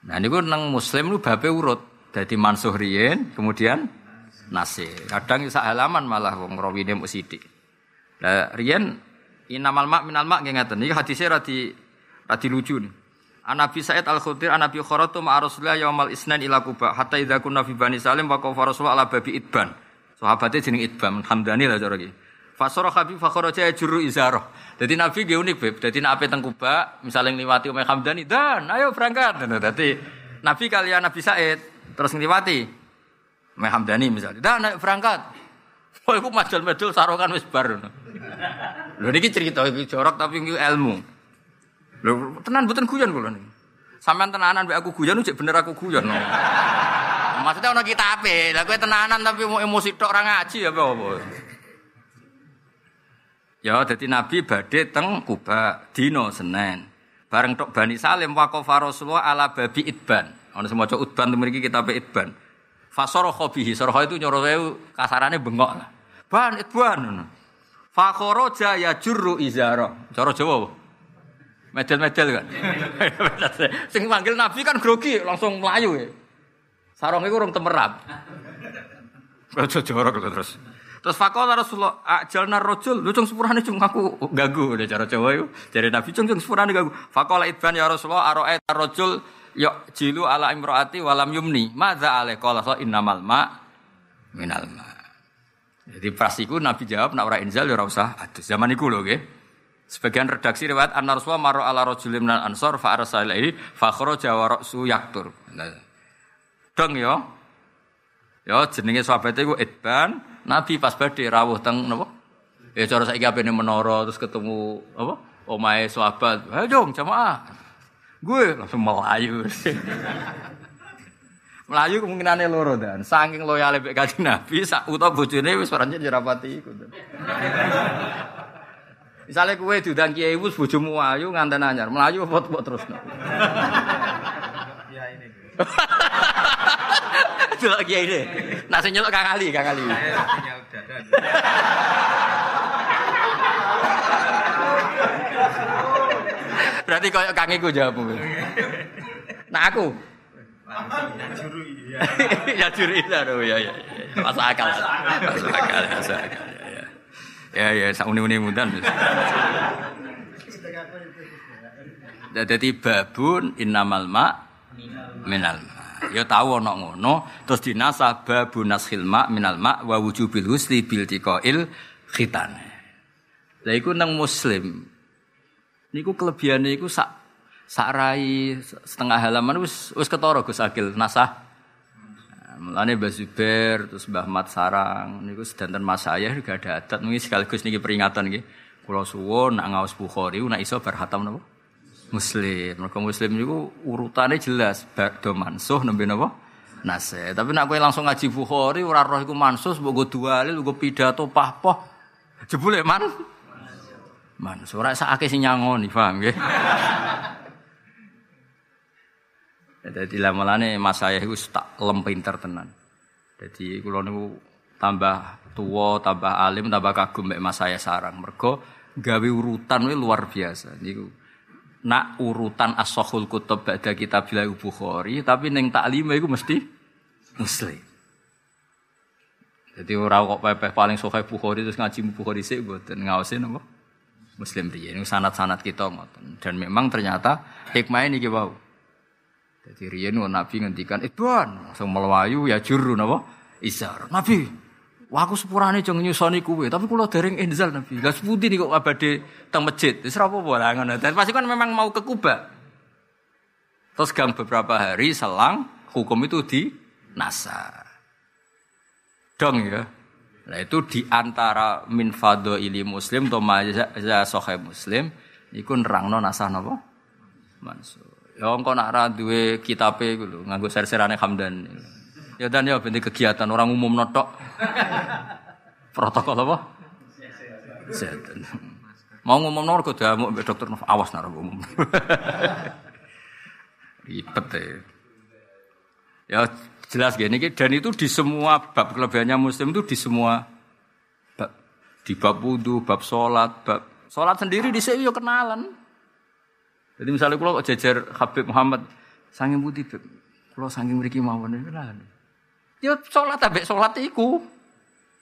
Nah niku nang muslim lu bape urut. Jadi mansuh riyen, kemudian nasih. Kadang sak halaman malah wong rawine mung sithik. Lah riyen inamal mak minal mak nggih ngaten. Iki hadise ra di ra lucu. An Nabi Sa'id Al-Khudri an Nabi Kharatu ma Rasulullah yaumal isnan ila Kuba hatta idza kunna fi Bani Salim wa qafa Rasulullah ala babi Idban. Sahabate jeneng Idban, Hamdani lah cara iki. Fasara khabi fa kharaja juru izarah. Dadi Nabi nggih unik, Beb. Dadi nek ape teng Kuba, misalnya ngliwati Umay Hamdani, "Dan, ayo berangkat." Dadi Nabi kalian Nabi Said terus ngliwati Umay Hamdani misalnya, "Dan, ayo berangkat." Oh, iku madul-madul sarongan wis bar. Lho niki cerita iki jorok tapi iki ilmu. Lho tenan mboten guyon kula niki. Sampeyan tenanan mbek aku guyon ujek bener aku guyon. No. Maksudnya ono kita ape? Kowe tenanan tapi mau emosi tok ora ngaji apa apa. Ya, jadi Nabi badhe teng Kuba dino Senin. Bareng tok Bani Salim waqafa Rasulullah ala babi Idban. Ana semaca Udban mriki kita pe Idban. Fasara khobihi, sara itu nyoro kasarane bengok lah. Ban Idban. Fakharaja ya jurru izara. Cara Jawa. Medel-medel kan. Sing manggil Nabi kan grogi, langsung melayu ya. Sarong iku urung temerap. Aja jorok terus. Terus fakola Rasulullah, ajalna rojul, lu cung sepurane cung aku gagu udah cara Jawa itu. Jadi Nabi cung cung sepurane gagu. Fakola idban ya Rasulullah, aro'et rojul yuk jilu ala imroati walam yumni. Mada ale kola so innamal ma minal ma. Jadi prasiku Nabi jawab, nak ora inzal ya ora usah adus. Zaman iku nggih. Sebagian redaksi riwayat an Rasulullah maro ala rojulim nan ansor fa arsalaihi fa kharaja ra'su yaktur. Dong yo. Yo jenenge sahabat iku Idban, Nabi pas badhe rawuh teng napa? Ya cara saiki apene menara terus ketemu apa? omahe sahabat, "Ayo dong jamaah." Gue langsung melayu. melayu kemungkinannya loro dan saking loyal mek kanjeng Nabi sak utawa bojone wis pancen jerapati iku. Misalnya kue diundang kiai wis bojomu ayu nganten anyar, melayu apa terus. Delok kiai ini. Nasi nyelok Kang Ali, Kang Ali. Berarti koyo Kang iku jawabmu. Nah aku. ya juri ya ya ya. Masuk akal. Masuk akal, masuk akal. Ya ya, ya sak uni-uni mudan. Jadi babun innamal ma minal ma. Ya tahu ana ngono, terus dinasah babu nashil ma minal ma wa wujubil husli bil tiqail khitan. Lah iku nang muslim. Niku kelebihane iku sak sak rai setengah halaman wis wis ketara Gus Akil nasah. Nah, mulane Mbah Zubair terus Mbah Mat Sarang niku sedanten mas saya juga ada adat mungkin sekaligus niki peringatan nggih. Kula suwun nak ngaos Bukhari nak iso bar hatam napa? Muslim. Mereka Muslim niku urutane jelas ba'da mansuh nembe napa? Nase. Tapi nak kowe langsung ngaji Bukhari ora roh iku mansuh mbok go dalil go pidato pahpoh. Jebule man. Mansuh ora sakake sing nyangoni, paham nggih? Jadi lamalane mas saya itu tak lem pinter tenan. Jadi kula niku tambah tua, tambah alim, tambah kagum mek mas saya sarang. Mergo gawe urutan we luar biasa. Niku nak urutan as-sahul kutub ba'da kitab Bukhari, tapi ning taklime iku mesti muslim. Jadi ora kok pepeh paling sahih Bukhari terus ngaji Bukhari sik mboten ngaosin apa? Muslim riyen sanat-sanat kita ngoten. Dan memang ternyata hikmah ini wau. Jadi riyen Nabi ngendikan, "Ibn, langsung melayu ya juru napa? Izar. Nabi, wah aku sepurane jeng nyusoni kuwe, tapi kula dereng inzal Nabi. Lah sepundi niku abade teng masjid. Ora apa-apa lah ngono. Dan pasti kan memang mau ke Kuba. Terus gang beberapa hari selang hukum itu di nasa. Dong ya. Nah itu di antara min ili muslim atau maja sohe muslim iku nerangno nasah napa? Mansur. Ya engko nak ra duwe kitabe lho, nganggo ser-serane Hamdan. Ya dan ya bentuk kegiatan orang umum notok. Protokol apa? Mau ngomong nomor kok mau dokter awas nara umum. Ribet ya. Ya jelas gini dan itu di semua bab kelebihannya muslim itu di semua bab di bab wudhu, bab sholat, bab sholat sendiri di sini yo kenalan. Jadi misalnya kalau jajar Habib Muhammad sanging putih, kalau sanging mriki mawon itu lah. Ya sholat tapi sholat iku.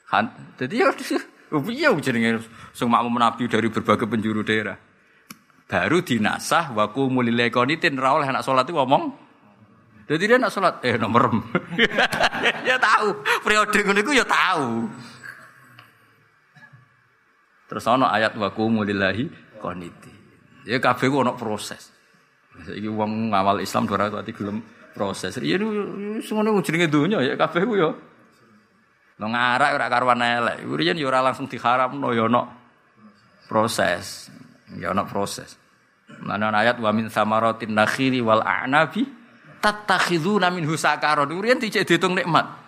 Kan, jadi ya piye jenenge sing makmum Nabi dari berbagai penjuru daerah. Baru dinasah waku mulile konitin ra oleh anak sholat itu ngomong. Jadi dia nak sholat, eh nomor ya tahu, periode ngono iku ya tahu. Terus ana ayat waku mulillahi qanitin. Ya kabeh ku ono proses. Saiki wong ngawal Islam ora ati gelem proses. Ya ngono jenenge donya ya kabeh ku ya. Lo ngarak ora karuan elek. Riyen ya ora langsung diharamno ya ono proses. Ya ono proses. Mana ayat wa min samaratin nakhili wal a'nabi tattakhiduna minhu sakaron. Riyen dicek diitung nikmat.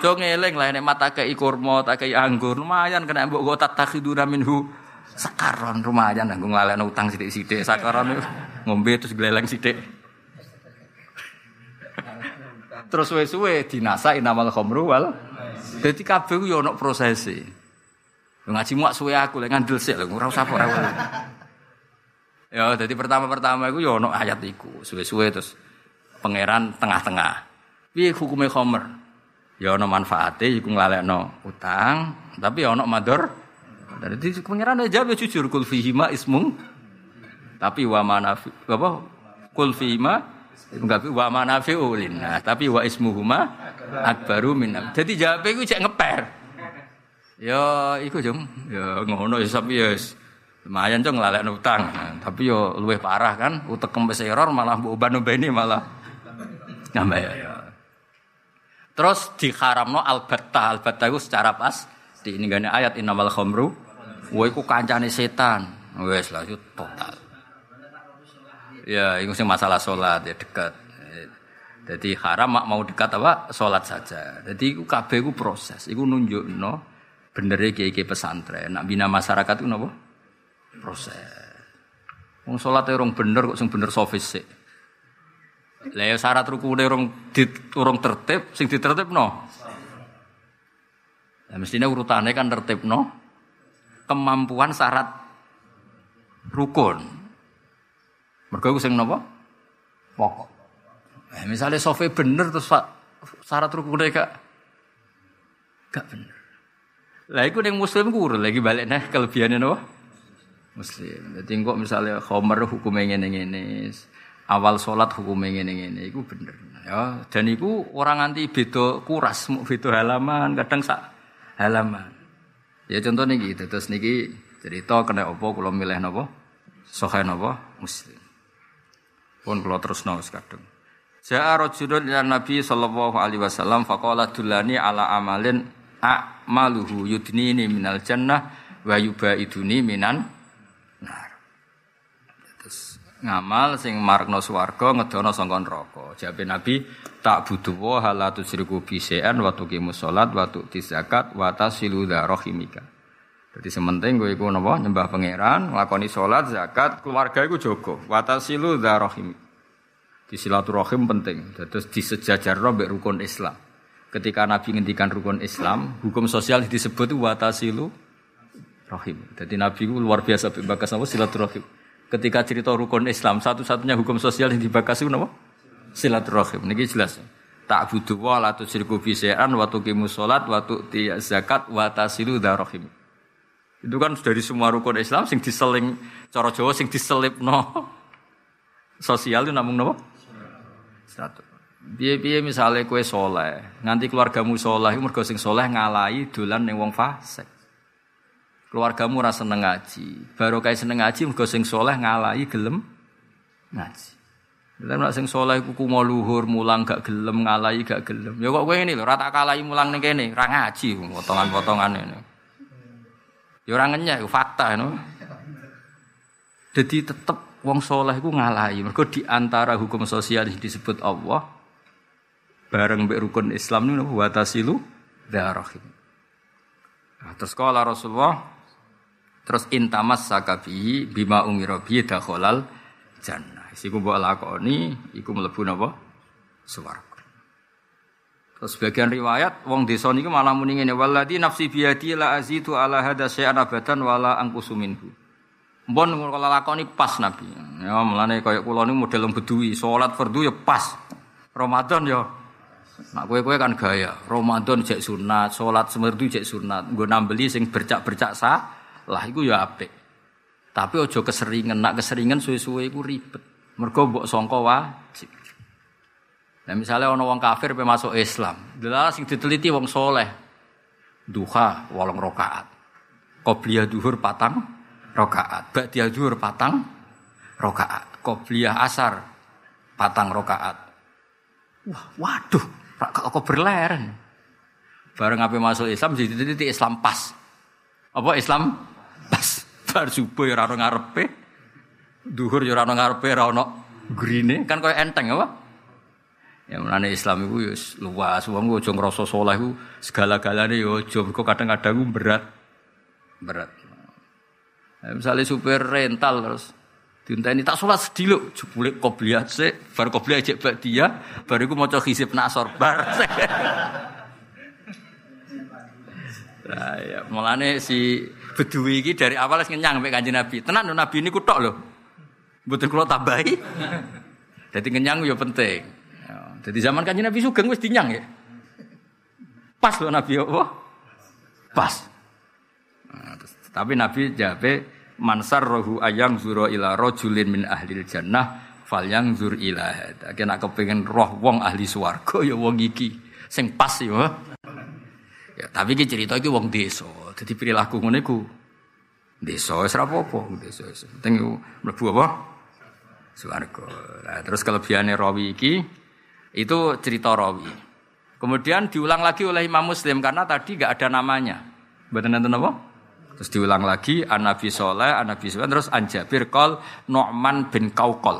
Jo ngeling lah nikmat akeh kurma, akeh anggur, lumayan kena mbok go tattakhiduna minhu Sakaron lumayan nanggung nglalekno utang sithik-sithik. Sakaron ngombe terus gleleng sithik. Terus suwe-suwe dinasa inamal khamru wal. Dadi kabeh ku yo ana prosese. Ngaji muak suwe aku lek ngandel sik lho ora usah ora. Ya dadi pertama-pertama iku yo ana ayat iku. Suwe-suwe terus pangeran tengah-tengah. Piye hukume khamr? Ya ana manfaate iku nglalekno utang, tapi ya ana mador jadi pengiran aja jawab jujur kul fihima ismung. Tapi wa manafi apa? Kul fihima enggak wa manafi ulina. Tapi wa ismuhuma akbaru min. Jadi jawab iku cek ngeper. Ya iku jeng. Ya ngono ya sampe ya lumayan cong ngelalek utang. tapi yo luwih parah kan, utek kempes error malah mbok oban-obani malah nambah ya. Terus diharamno albatta, albatta itu secara pas di ini ayat innamal khamru Wah iku kancane setan. Wes lah itu total. Ya, itu sing masalah sholat ya dekat. Jadi haram mak mau dekat apa? Sholat saja. Jadi itu kabeh itu proses. Itu nunjuk no bener kiai kiai pesantren. Nak bina masyarakat itu nopo proses. Wong sholat orang bener kok sing bener sofis sih. Ya syarat rukune orang di orang tertib, sing ditertib no. Nah, mestinya urutannya kan tertib no. Kemampuan syarat rukun. Mergo sing napa? Pokok. Eh, misalnya sofi bener terus syarat rukunnya gak gak bener. Lah iku ning muslim ku lagi balik nah kelebihannya napa? Muslim. Jadi kok misalnya khomer hukumnya ngene-ngene, awal sholat hukumnya ngene-ngene, iku bener. Ya, dan iku orang nanti beda kuras, beda halaman, kadang sak halaman. Ya contoh niki, terus niki cerita kena opo kalau milih napa? Sahih napa? Muslim. Pun kalau terus nang kadang. Ja'a rajulun ila Nabi sallallahu alaihi wasallam faqala dullani ala amalin a'maluhu yudnini minal jannah wa yubaiduni minan nar. Terus ngamal sing marekno swarga ngedono sangka neraka. Jawabe Nabi tak butuh wa la tusriku bi syai'an wa tuqimu shalat wa tu'ti zakat wa tasilu. Jadi sementing gue iku napa nyembah pangeran, nglakoni salat, zakat, keluarga iku jaga. Wa tasilu rahimika. Di silaturahim penting. Terus di sejajar mbek rukun Islam. Ketika Nabi ngendikan rukun Islam, hukum sosial disebut watasilu rahim. Jadi Nabi itu luar biasa bakas apa silaturahim. Ketika cerita rukun Islam, satu-satunya hukum sosial yang dibakas itu apa? Silaturahim. Ini jelas. Tak butuh wa la tusyriku bi syai'an wa tuqimu shalat wa tu'ti zakat wa tasilu darahim. Itu kan dari semua rukun Islam sing diseling cara Jawa sing diselipno sosial itu namung napa? Satu. Piye-piye misale kowe soleh, nganti keluargamu soleh, mergo sing soleh ngalahi dolan ning wong fasik. Keluargamu ora seneng ngaji, baru kayak seneng ngaji mergo sing soleh ngalahi gelem ngaji. Lah nek sing soleh ku kumo luhur mulang gak gelem ngalahi gak gelem. Ya kok kowe ngene lho, ora tak kalahi mulang ning kene, ora ngaji potongan-potongan ini. Ya ora ngenyek fakta no. Jadi tetep wong soleh ku ngalahi. Mergo di antara hukum sosial yang disebut Allah bareng mbek rukun Islam niku wa tasilu dzarahim. Nah, terus kala Rasulullah terus intamas sakabi bima umira bi dakhalal jannah. Iku mbok lakoni iku mlebu napa? Swarga. Terus bagian riwayat wong desa niku malah muni ngene walladzi nafsi biyadi la azitu ala hadza syai'an abadan wala angkusu minhu. Mbon kalau lakoni pas Nabi. Ya mulane kaya kula niku model beduwi, salat fardu ya pas. Ramadan ya Nak kue-kue kan gaya. Ramadan cek sunat, sholat semerdu cek sunat. Gue nambeli sing bercak-bercak sah, lah itu ya apik. Tapi ojo keseringan, nak keseringan suwe-suwe iku ribet. Mergo mbok sangka wajib. Nah misalnya ono wong kafir pe masuk Islam, delala sing diteliti wong soleh. Duha wolong rokaat. Qobliyah duhur patang rokaat. Ba'diyah duhur patang rokaat. Qobliyah asar patang rokaat. Wah, waduh, kok berleren. Bareng apa masuk Islam jadi titik Islam pas. Apa Islam pas? Bar subuh ya ora ngarepe. Duhur ya ora ngarepe, ora ono grine, kan koyo enteng apa? Ya mulane Islam iku ya luas, wong aja ngrasa saleh iku segala-galane ya aja kok kadang-kadang berat. Berat. Ya, misalnya supir rental terus Dinteni tak sholat sedih jebule qobliyah sik, bar qobliyah cek bak dia, bar iku maca hisib nasor bar. Nah, ya, mulane si Bedui iki dari awal wis ngenyang mek Kanjeng Nabi. Tenan lho Nabi niku tok lho. Mboten kula tambahi. Dadi ngenyang ya penting. Jadi zaman Kanjeng Nabi sugeng wis dinyang ya. Pas lho Nabi apa? Pas. Nah, tapi Nabi jabe mansar rohu ayang zuro ila rojulin min ahlil jannah fal yang zur ila. Kena kepengen roh wong ahli swarga ya wong iki sing pas ya. Ya tapi ki cerita iki wong desa. Dadi perilaku ngene ku desa wis ora apa-apa desa wis. Penting mlebu apa? Swarga. Nah, terus kelebihannya rawi iki itu cerita rawi. Kemudian diulang lagi oleh Imam Muslim karena tadi gak ada namanya. Betul nanti apa? Terus diulang lagi an Nabi Soleh, an Nabi Soleh, terus an Jabir kol Nu'man bin Kaukol.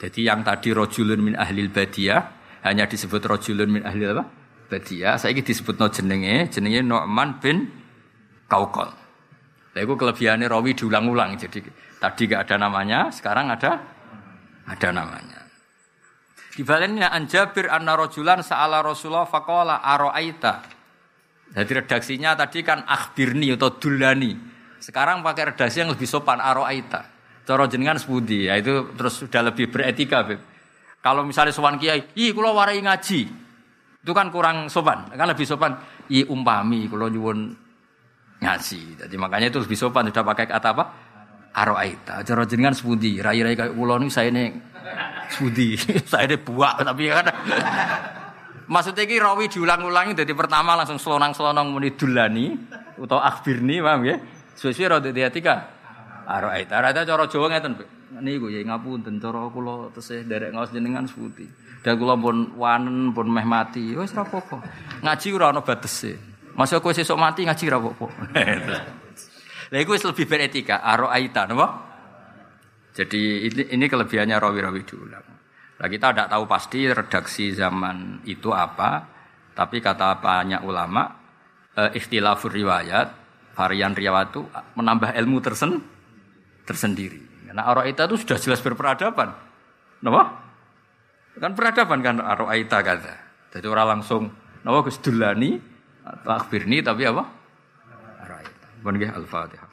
Jadi yang tadi rojulun min ahlil badiyah hanya disebut rojulun min ahlil apa? Badiyah. Saya ini disebut no jenenge, jenenge Nu'man bin Kaukol. Nah, itu kelebihannya rawi diulang-ulang. Jadi tadi gak ada namanya, sekarang ada ada namanya. Di balennya an Jabir anna rojulan sa'ala Rasulullah faqala aro'aita jadi redaksinya tadi kan akhbirni atau dulani. Sekarang pakai redaksi yang lebih sopan aroaita. Coro jenengan sebudi, ya itu terus sudah lebih beretika, Beb. Kalau misalnya sopan kiai, "Ih, kula warai ngaji." Itu kan kurang sopan. Kan lebih sopan, "I umpami kula nyuwun ngaji." Jadi makanya itu lebih sopan sudah pakai kata apa? Aroaita. Coro jenengan sebudi, rai-rai kayak kula saya ini sebudi. saya ini buak tapi kan Maksudnya ki rawi diulang-ulangi dari pertama langsung selonang-selonang muni dulani atau akhbirni paham ya. Suwe-suwe dadi atika. Araita, araita cara Jawa ngeten, Niku ya ngapunten cara kula tesih derek ngaos jenengan seputi. Dan kula pun wanen pun meh mati. Wis ora apa-apa. Ngaji ora ana batese. Masa kowe mati ngaji ora apa-apa. Wis lebih beretika, araita napa? Jadi ini, ini kelebihannya rawi-rawi diulang. Nah, kita tidak tahu pasti redaksi zaman itu apa, tapi kata banyak ulama, e, ikhtilafur riwayat, varian riwayat itu menambah ilmu tersen, tersendiri. Karena Aro'ita itu sudah jelas berperadaban. Kenapa? Kan peradaban kan Aro'ita kata. Jadi orang langsung, kenapa Gus Dulani, atau Akhbirni, tapi apa? Aro'ita. Bukan Al-Fatihah.